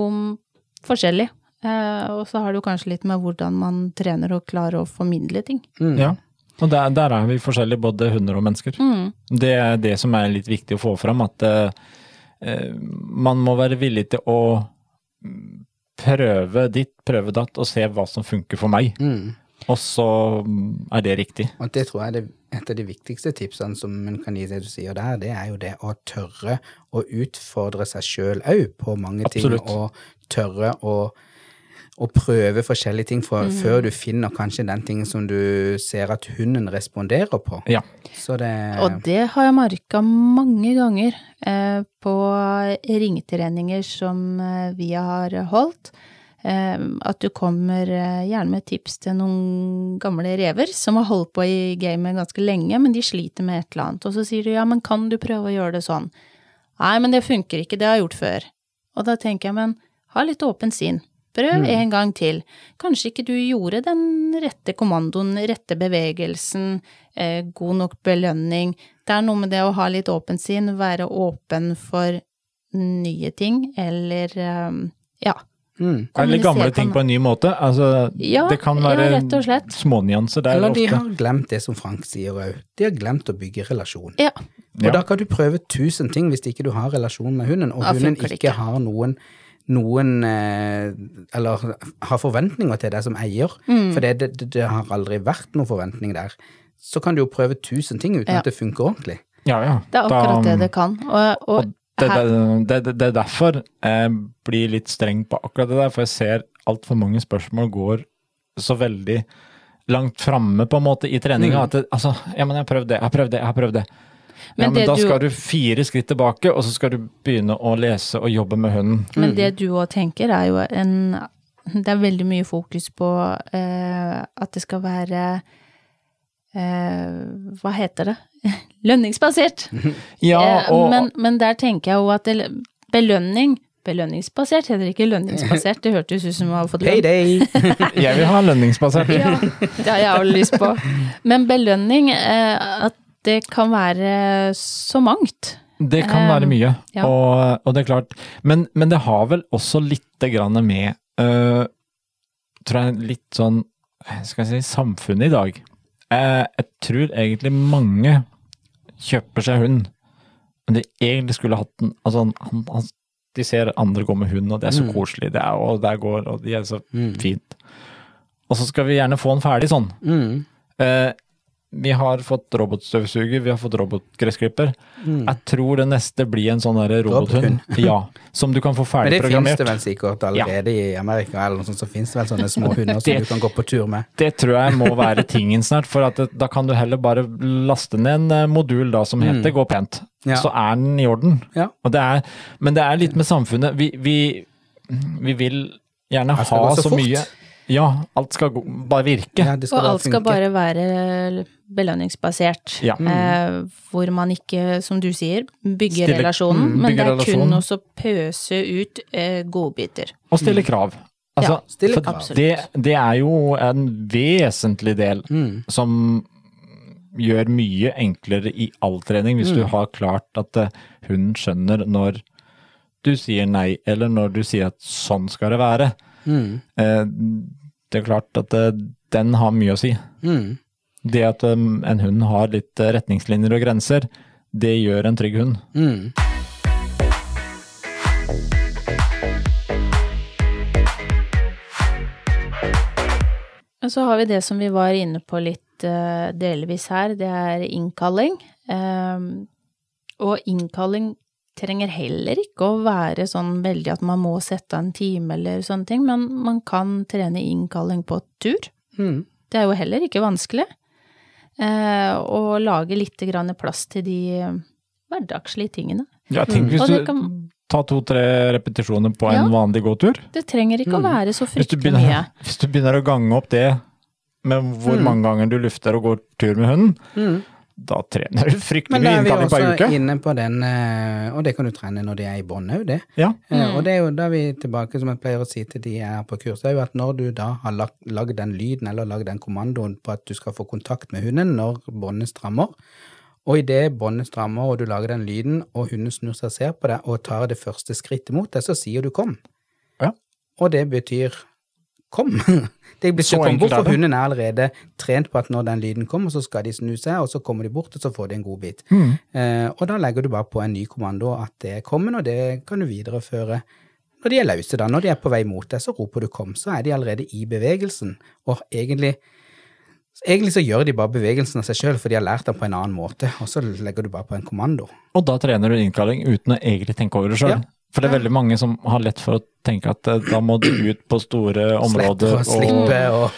forskjellig. Eh, og så har det jo kanskje litt med hvordan man trener og klarer å formidle ting. Mm. Ja. Og der, der er vi forskjellige, både hunder og mennesker. Mm. Det er det som er litt viktig å få fram, at eh, eh, man må være villig til å prøve ditt, prøve datt, og se hva som funker for meg. Mm. Og så er det riktig. Og det tror jeg er det- et av de viktigste tipsene som en kan gi det du sier der, det er jo det å tørre å utfordre seg sjøl òg på mange Absolutt. ting, og tørre å, å prøve forskjellige ting for, før du finner kanskje den tingen som du ser at hunden responderer på. Ja. Så det Og det har jeg merka mange ganger eh, på ringetreninger som eh, vi har holdt. Eh, at du kommer eh, gjerne med tips til noen gamle rever som har holdt på i gamet ganske lenge, men de sliter med et eller annet. Og så sier du ja, men kan du prøve å gjøre det sånn? Nei, men det funker ikke, det har jeg gjort før. Og da tenker jeg, men ha litt åpent sinn. Prøv en gang til. Kanskje ikke du gjorde den rette kommandoen, rette bevegelsen, eh, god nok belønning. Det er noe med det å ha litt åpent sinn, være åpen for nye ting, eller eh, ja. Mm. Eller gamle ting på en ny måte. Altså, Ja, det kan ja, være rett og slett. smånyanser der Eller de ofte. har glemt det som Frank sier òg. De har glemt å bygge relasjon. Ja. Og Ja. da kan du prøve tusen ting hvis ikke du har relasjon med hunden, og hunden ikke, ikke. har noen, noen eh, Eller har forventninger til deg som eier, Mm. for det, det, det har aldri vært noen forventning der. Så kan du jo prøve tusen ting uten Ja. at det funker ordentlig. Ja, ja. Det er akkurat Da- det det kan. Og, og, Og det, det, det, det er derfor jeg blir litt streng på akkurat det der, for jeg ser altfor mange spørsmål går så veldig langt framme på en måte i treninga. Mm. At det, altså, ja, men jeg har prøvd det, jeg har prøvd det, jeg har prøvd det. Ja, Men men da du- skal du fire skritt tilbake, og så skal du begynne å lese og jobbe med hunden. Men det du òg tenker, er jo en Det er veldig mye fokus på eh, at det skal være eh, Hva heter det? Lønningsbasert. Ja, Eh, og men, men der tenker jeg jo at det, belønning Belønningsbasert heter det ikke lønningsbasert, det hørtes ut som du hadde fått lønn. Payday! jeg vil ha lønningsbasert. Ja, det har jeg også lyst på. Men belønning, eh, at det kan være så mangt. Det kan være Um, mye, ja. og, og det er klart. Men, men det har vel også lite grann med uh, tror jeg, litt sånn skal jeg si, samfunnet i dag. Uh, jeg tror egentlig mange kjøper seg hund, men de egentlig skulle hatt den altså, han, han, De ser andre gå med hund, og det er så Mm. koselig, det er, og der går, og de er så Mm. fint. Og så skal vi gjerne få den ferdig sånn. Mm. Eh, vi har fått robotstøvsuger, vi har fått robotgressklipper. Jeg tror det neste blir en sånn robothund. Ja, som du kan få ferdigprogrammert. Men det finnes det vel sikkert allerede i Amerika, eller noe sånt, så finnes det vel sånne små hunder som du kan gå på tur med. Det tror jeg må være tingen snart, for at det, da kan du heller bare laste ned en eh, modul da som heter Gå pent. Ja. Så er den i orden. Ja. Og det er, men det er litt med samfunnet. Vi, vi, vi vil gjerne ha så så, fort. mye Ja, alt skal gå, bare virke. Ja, skal Og bare alt skal funke. bare være belønningsbasert. Ja. Eh, hvor man ikke, som du sier, bygger Stille- relasjonen, mm, men det er kun å også pøse ut eh, godbiter. Og stille krav. Altså, Ja, stille krav. Det, det er jo en vesentlig del Mm. som gjør mye enklere i all trening, hvis Mm. du har klart at eh, hunden skjønner når du sier nei, eller når du sier at sånn skal det være. Mm. Det er klart at eh, den har mye å si. Mm. Det at eh, en hund har litt eh, retningslinjer og grenser, det gjør en trygg hund. Mm. Og så har vi det som vi var inne på litt delvis her, det er innkalling. Ehm, og innkalling trenger heller ikke å være sånn veldig at man må sette av en time eller sånne ting, men man kan trene innkalling på tur. Mm. Det er jo heller ikke vanskelig. Eh, og lage litt grann plass til de hverdagslige tingene. Ja, tenk hvis du kan, tar to-tre repetisjoner på Ja. en vanlig gåtur. det trenger ikke å Mm. være så fryktelig mye. hvis du begynner å gange opp det med hvor Mm. mange ganger du lufter og går tur med hunden, Mm. Da trener du fryktelig Men da er vi innkalling også inne på den, eh, og det kan du trene når de er i bånn òg, det. Ja. Eh, Mm. Og det er jo da vi tilbake, som jeg pleier å si til de jeg er på kurs, det er jo at når du da har lagd den lyden eller lagd den kommandoen på at du skal få kontakt med hunden når båndet strammer, og idet båndet strammer og du lager den lyden, og hunden snur seg og ser på deg og tar det første skrittet mot deg, så sier du kom. Ja. Og det betyr kom. Det blir Så ikke enkelt bort, for hunden er allerede trent på at når den lyden kommer, så skal de snu seg, og så kommer de bort, og så får de en god bit. Mm. Eh, og da legger du bare på en ny kommando at det er kommen, og det kan du videreføre. Når de er løse, da, når de er på vei mot deg, så roper du kom, så er de allerede i bevegelsen. Og egentlig, egentlig så gjør de bare bevegelsen av seg sjøl, for de har lært den på en annen måte, og så legger du bare på en kommando. Og da trener du innkalling uten å egentlig tenke over det sjøl. Ja. For det er veldig mange som har lett for å tenke at eh, da må du ut på store områder, og slippe og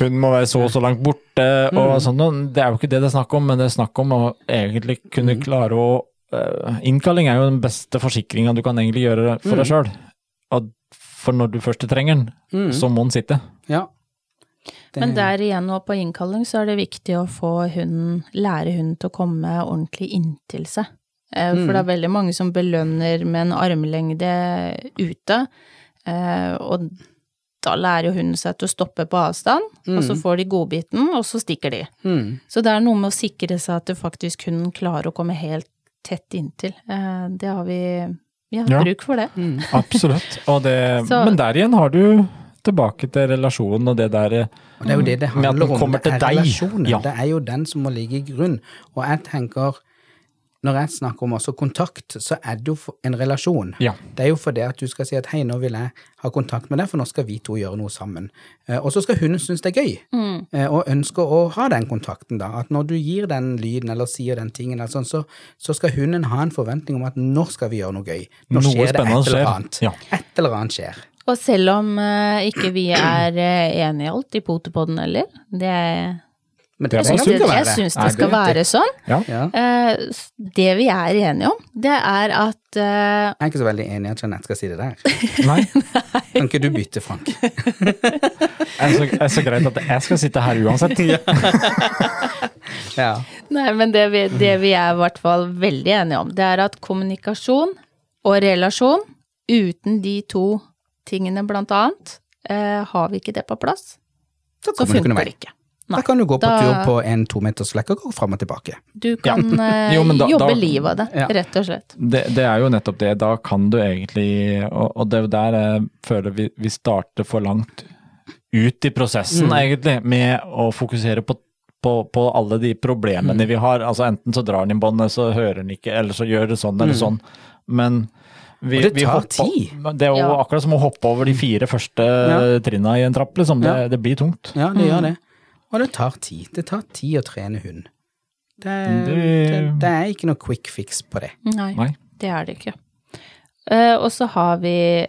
hun må være så og så langt borte, og Mm. sånn. Det er jo ikke det det er snakk om, men det er snakk om å egentlig kunne Mm. klare å uh, Innkalling er jo den beste forsikringa du kan egentlig gjøre for deg sjøl. For når du først trenger den, Mm. så må den sitte. Ja. Det- Men der igjen og på innkalling så er det viktig å få hunden, lære hunden til å komme ordentlig inntil seg. Eh, Mm. For det er veldig mange som belønner med en armlengde ute, eh, og da lærer jo hunden seg til å stoppe på avstand, og så får de godbiten, og så stikker de. Mm. Så det er noe med å sikre seg at du faktisk hunden klarer å komme helt tett inntil. Eh, Det har vi, vi har Ja. bruk for det. Mm. Absolutt. Og det, Så- men der igjen har du tilbake til relasjonen og det der Og det er jo det det Med at den handler om. kommer Det er til deg. relasjonen. Ja. Det er jo den som må ligge i grunn. Og jeg tenker, når jeg snakker om også kontakt, så er det jo en relasjon. Ja. Det er jo fordi at du skal si at hei, nå vil jeg ha kontakt med deg, for nå skal vi to gjøre noe sammen. Eh, Og så skal hun synes det er gøy, Mm. eh, og ønsker å ha den kontakten da. At når du gir den lyden eller sier den tingen, eller sånn, så, så skal hunden ha en forventning om at nå skal vi gjøre noe gøy. Nå Noe skjer det et eller skjer. annet. Ja. Et eller annet skjer. Og selv om eh, ikke vi er enige i alt i Potepodden heller, det er Men Det er det Jeg bare syns Nei, det skal det- være sånn. Ja. Ja. Eh, Det vi er enige om, det er at uh, Jeg er ikke så veldig enig i at Jeanette skal si det der. Nei. Kan ikke du bytte, Frank? Det er så, er så greit at jeg skal sitte her uansett. Ja. Nei, men det vi, det vi er i hvert fall veldig enige om, det er at kommunikasjon og relasjon, uten de to tingene blant annet, uh, har vi ikke det på plass, Så så funker det ikke. Da kan du gå på Da- tur på en tometers flekk og gå fram og tilbake. Du kan ja. Jo, da- jobbe da- livet av det, Ja. rett og slett. Det, det er jo nettopp det. Da kan du egentlig Og, og det er jo der jeg føler vi, vi starter for langt ut i prosessen, Mm. egentlig, med å fokusere på, på, på alle de problemene vi har. Altså Enten så drar den i båndet, så hører den ikke, eller så gjør det sånn eller sånn. Men vi, Og det vi tar hopper- tid. Det er jo Ja. akkurat som å hoppe over de fire første Ja. trinna i en trapp, liksom. Det, Ja. det blir tungt. Ja, det gjør det. Og det tar tid. Det tar tid å trene hund. Det, det, Det- det er ikke noe quick fix på det. Nei, Nei. det er det ikke. Uh, og så har vi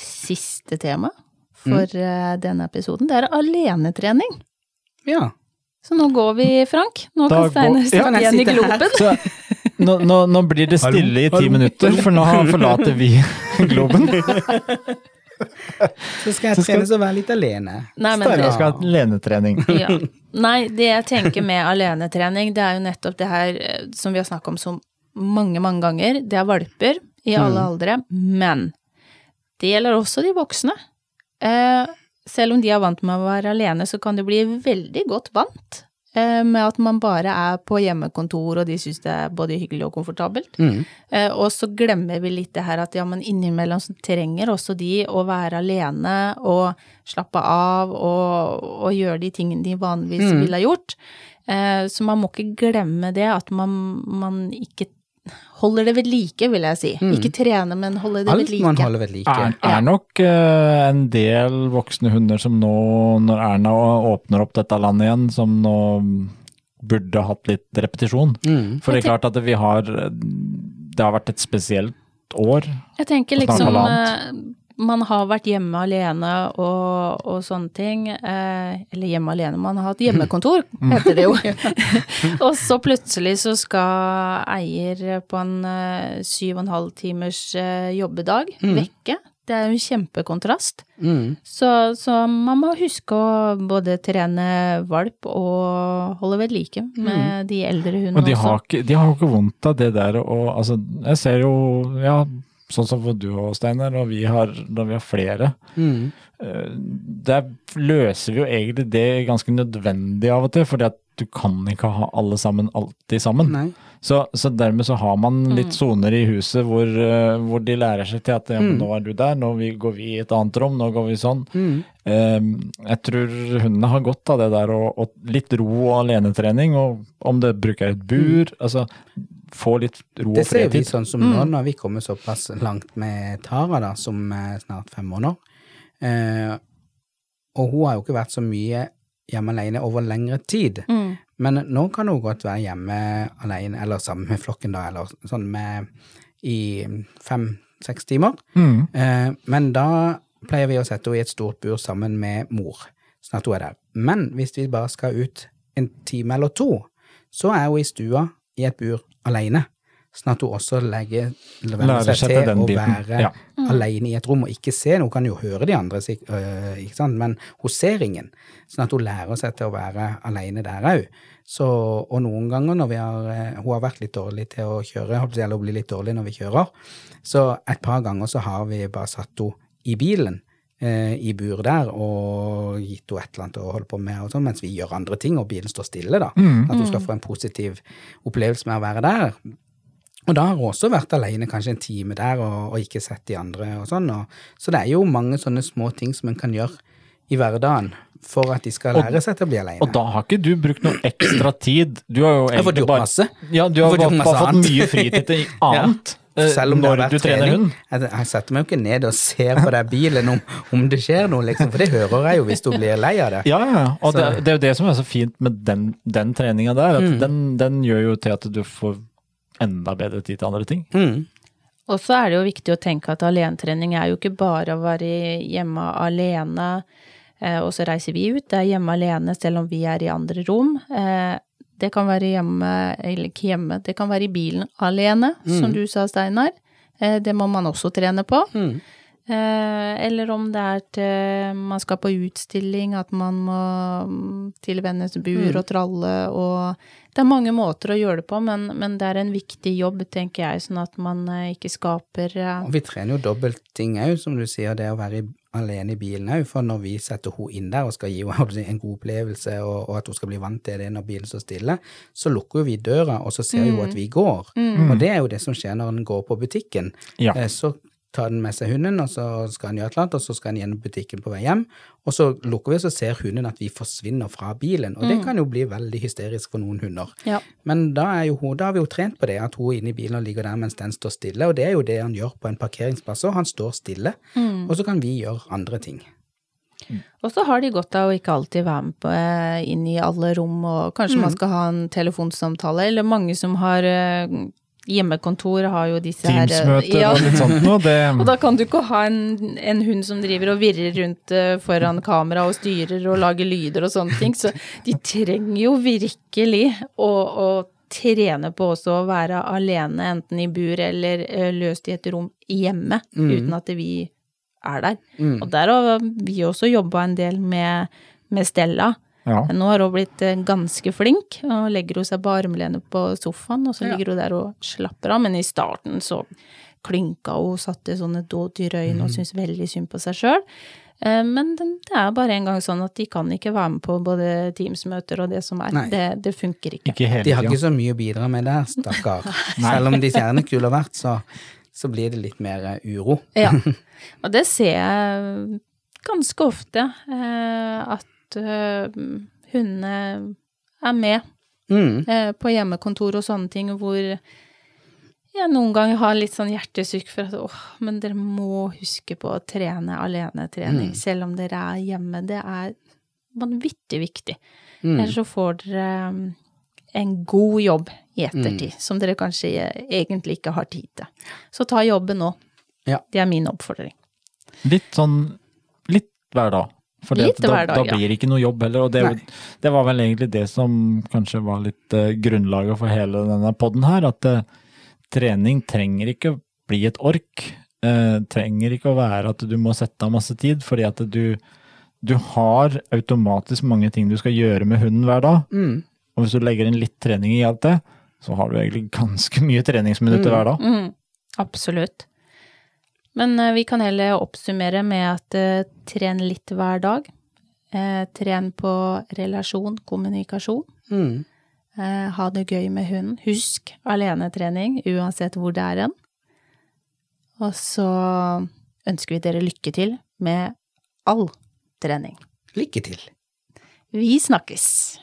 siste tema for eh, denne episoden. Det er alenetrening. Ja. Så nå går vi, Frank. Nå Da kan Steinar sitte ja, igjen i globen. Så nå, nå, nå blir det stille i ti minutter, for nå forlater vi globen. Så skal jeg trene så være litt alene. Nei, men Steinar skal ha alenetrening. ja. Nei, det jeg tenker med alenetrening, det er jo nettopp det her eh, som vi har snakket om så mange, mange ganger. Det er valper i alle aldre, men det gjelder også de voksne. Eh, selv om de er vant med å være alene, så kan de bli veldig godt vant med at man bare er på hjemmekontor, og de syns det er både hyggelig og komfortabelt. Mm. Eh, og så glemmer vi litt det her at ja, men innimellom så trenger også de å være alene og slappe av og, og gjøre de tingene de vanligvis Mm. ville ha gjort. Eh, så man må ikke glemme det, at man, man ikke holder det ved like, vil jeg si. Ikke trene, men holde det ved Alt like. man holder ved like. Er, er nok uh, en del voksne hunder som nå, når Erna åpner opp dette landet igjen, som nå burde hatt litt repetisjon. Mm. For det er klart at vi har Det har vært et spesielt år. Jeg tenker liksom eh, Man har vært hjemme alene og, og sånne ting. Eh, eller hjemme alene, man har hatt hjemmekontor, heter det jo. og så plutselig så skal eier på en eh, syv og en halv timers eh, jobbedag vekke. Det er jo en kjempekontrast. Mm. Så, så man må huske å både trene valp og holde ved like med de eldre hundene Og de har, også. ikke, de har jo ikke vondt av det der å Altså, jeg ser jo Ja, sånn som for du og Steinar, og vi har, når vi har flere. Mm. eh, Der løser vi jo egentlig det ganske nødvendig av og til, fordi at du kan ikke ha alle sammen alltid sammen. Så, så dermed så har man litt soner i huset hvor, eh, hvor de lærer seg til at ja, men nå er du der, nå går vi i et annet rom, nå går vi sånn. Mm. Um, jeg tror hundene har godt av det der og, og litt ro og alenetrening, og om det bruker et bur, altså få litt ro Det og ser vi sånn som nå, når vi kommer såpass langt med Tara, da, som er snart fem måneder. Eh, og hun har jo ikke vært så mye hjemme alene over lengre tid. Mm. Men nå kan hun godt være hjemme alene, eller sammen med flokken, da, eller sånn med i fem-seks timer. Mm. Eh, men da pleier vi å sette henne i et stort bur sammen med mor, sånn at hun er der. Men hvis vi bare skal ut en time eller to, så er hun i stua i et bur alene. Sånn at hun også legger, Lærer seg til den å biten, være ja. alene i et rom og ikke se noe. Hun kan jo høre de andre, øh, ikke sant? men hun ser ingen. Sånn at hun lærer seg til å være alene der òg. Og noen ganger når vi har eh, Hun har vært litt dårlig til å kjøre, eller hun blir litt dårlig når vi kjører. Så et par ganger så har vi bare satt henne i bilen. Eh, I bur der og gitt henne et eller annet å holde på med, og sånn, mens vi gjør andre ting, og bilen står stille. da. Mm. At hun skal få en positiv opplevelse med å være der. Og da har hun også vært alene kanskje en time der og, og ikke sett de andre og sånn. Og, så det er jo mange sånne små ting som en kan gjøre i hverdagen for at de skal lære seg til å bli alene. Og da har ikke du brukt noe ekstra tid. Du har jo egentlig bare. Ja, du har bare, bare fått mye fritid til annet. eh, Selv om det har vært trening. hund. Jeg, jeg setter meg jo ikke ned og ser på den bilen om, om det skjer noe, liksom, for det hører jeg jo hvis du blir lei av det. Ja, ja. Og det, det er jo det som er så fint med den, den treninga der. Mm. Den, den gjør jo til at du får enda bedre tid til andre ting. Mm. Og så er det jo viktig å tenke at alenetrening er jo ikke bare å være hjemme alene, eh, og så reiser vi ut. Det er hjemme alene selv om vi er i andre rom. Eh, det kan være hjemme, eller ikke hjemme, det kan være i bilen alene, som du sa, Steinar. Eh, det må man også trene på. Mm. Eh, eller om det er til man skal på utstilling, at man må mm, til vennes bur og tralle og Det er mange måter å gjøre det på, men, men det er en viktig jobb, tenker jeg, sånn at man eh, ikke skaper eh, Og vi trener jo dobbeltting òg, som du sier, det å være i, alene i bilen òg. For når vi setter henne inn der og skal gi henne en god opplevelse, og, og at hun skal bli vant til det når bilen står stille, så lukker jo vi døra, og så ser hun at vi går. Og det er jo det som skjer når en går på butikken. Ja. Eh, Så tar den med seg hunden, og så skal han gjøre et eller annet, og så skal han gjennom butikken på vei hjem. Og så lukker vi, og så ser hunden at vi forsvinner fra bilen. Og det kan jo bli veldig hysterisk for noen hunder. Ja. Men da, er jo, hun- da har vi jo trent på det, at hun er inne i bilen og ligger der mens den står stille. Og det er jo det han gjør på en parkeringsplass òg. Han står stille, og så kan vi gjøre andre ting. Og så har de godt av å ikke alltid være med på, eh, inn i alle rom, og kanskje man skal ha en telefonsamtale, eller mange som har eh, hjemmekontor, har jo disse her Teams-møter ja. og litt sånt noe. Det, Og da kan du ikke ha en, en hund som driver og virrer rundt eh, foran kamera og styrer og lager lyder og sånne ting. Så de trenger jo virkelig å, å trene på også å være alene, enten i bur eller eh, løst i et rom hjemme, uten at vi er der. Og der har vi også jobba en del med, med Stella. Ja. Nå har hun blitt eh, ganske flink, og legger hun seg på armlene på sofaen, og så ligger hun der og slapper av. Men i starten så klynka hun, satte sånne dådyrøyne og syntes veldig synd på seg sjøl. Men det er bare en gang sånn at de kan ikke være med på både Teams-møter og det som er. Det, det funker ikke. Ikke helt, De har ikke så mye å bidra med der, stakkar. Selv om de ser gjerne har vært, så, så blir det litt mer eh, uro. Ja, og det ser jeg ganske ofte, eh, at eh, hundene er med Mm. eh, på hjemmekontor og sånne ting, hvor jeg noen ganger har litt sånn hjertesukk for at åh, men dere må huske på å trene alenetrening, selv om dere er hjemme. Det er vanvittig viktig. Mm. Ellers så får dere um, en god jobb i ettertid, som dere kanskje egentlig ikke har tid til. Så ta jobben nå. Ja. Det er min oppfordring. Litt sånn litt hver dag. For da, dag, da ja. blir det ikke noe jobb heller. Og det, det var vel egentlig det som kanskje var litt uh, grunnlaget for hele denne podden her. At uh, trening trenger ikke bli et ork. Uh, trenger ikke å være at du må sette av masse tid, fordi at du, du har automatisk mange ting du skal gjøre med hunden hver dag. Mm. Og hvis du legger inn litt trening i alt det, så har du egentlig ganske mye treningsminutter hver dag. Mm, absolutt. Men eh, vi kan heller oppsummere med at eh, tren litt hver dag. Eh, tren på relasjon, kommunikasjon. Mm. Ha det gøy med hunden. Husk alenetrening, uansett hvor det er hen. Og så ønsker vi dere lykke til med all trening. Lykke til. Vi snakkes!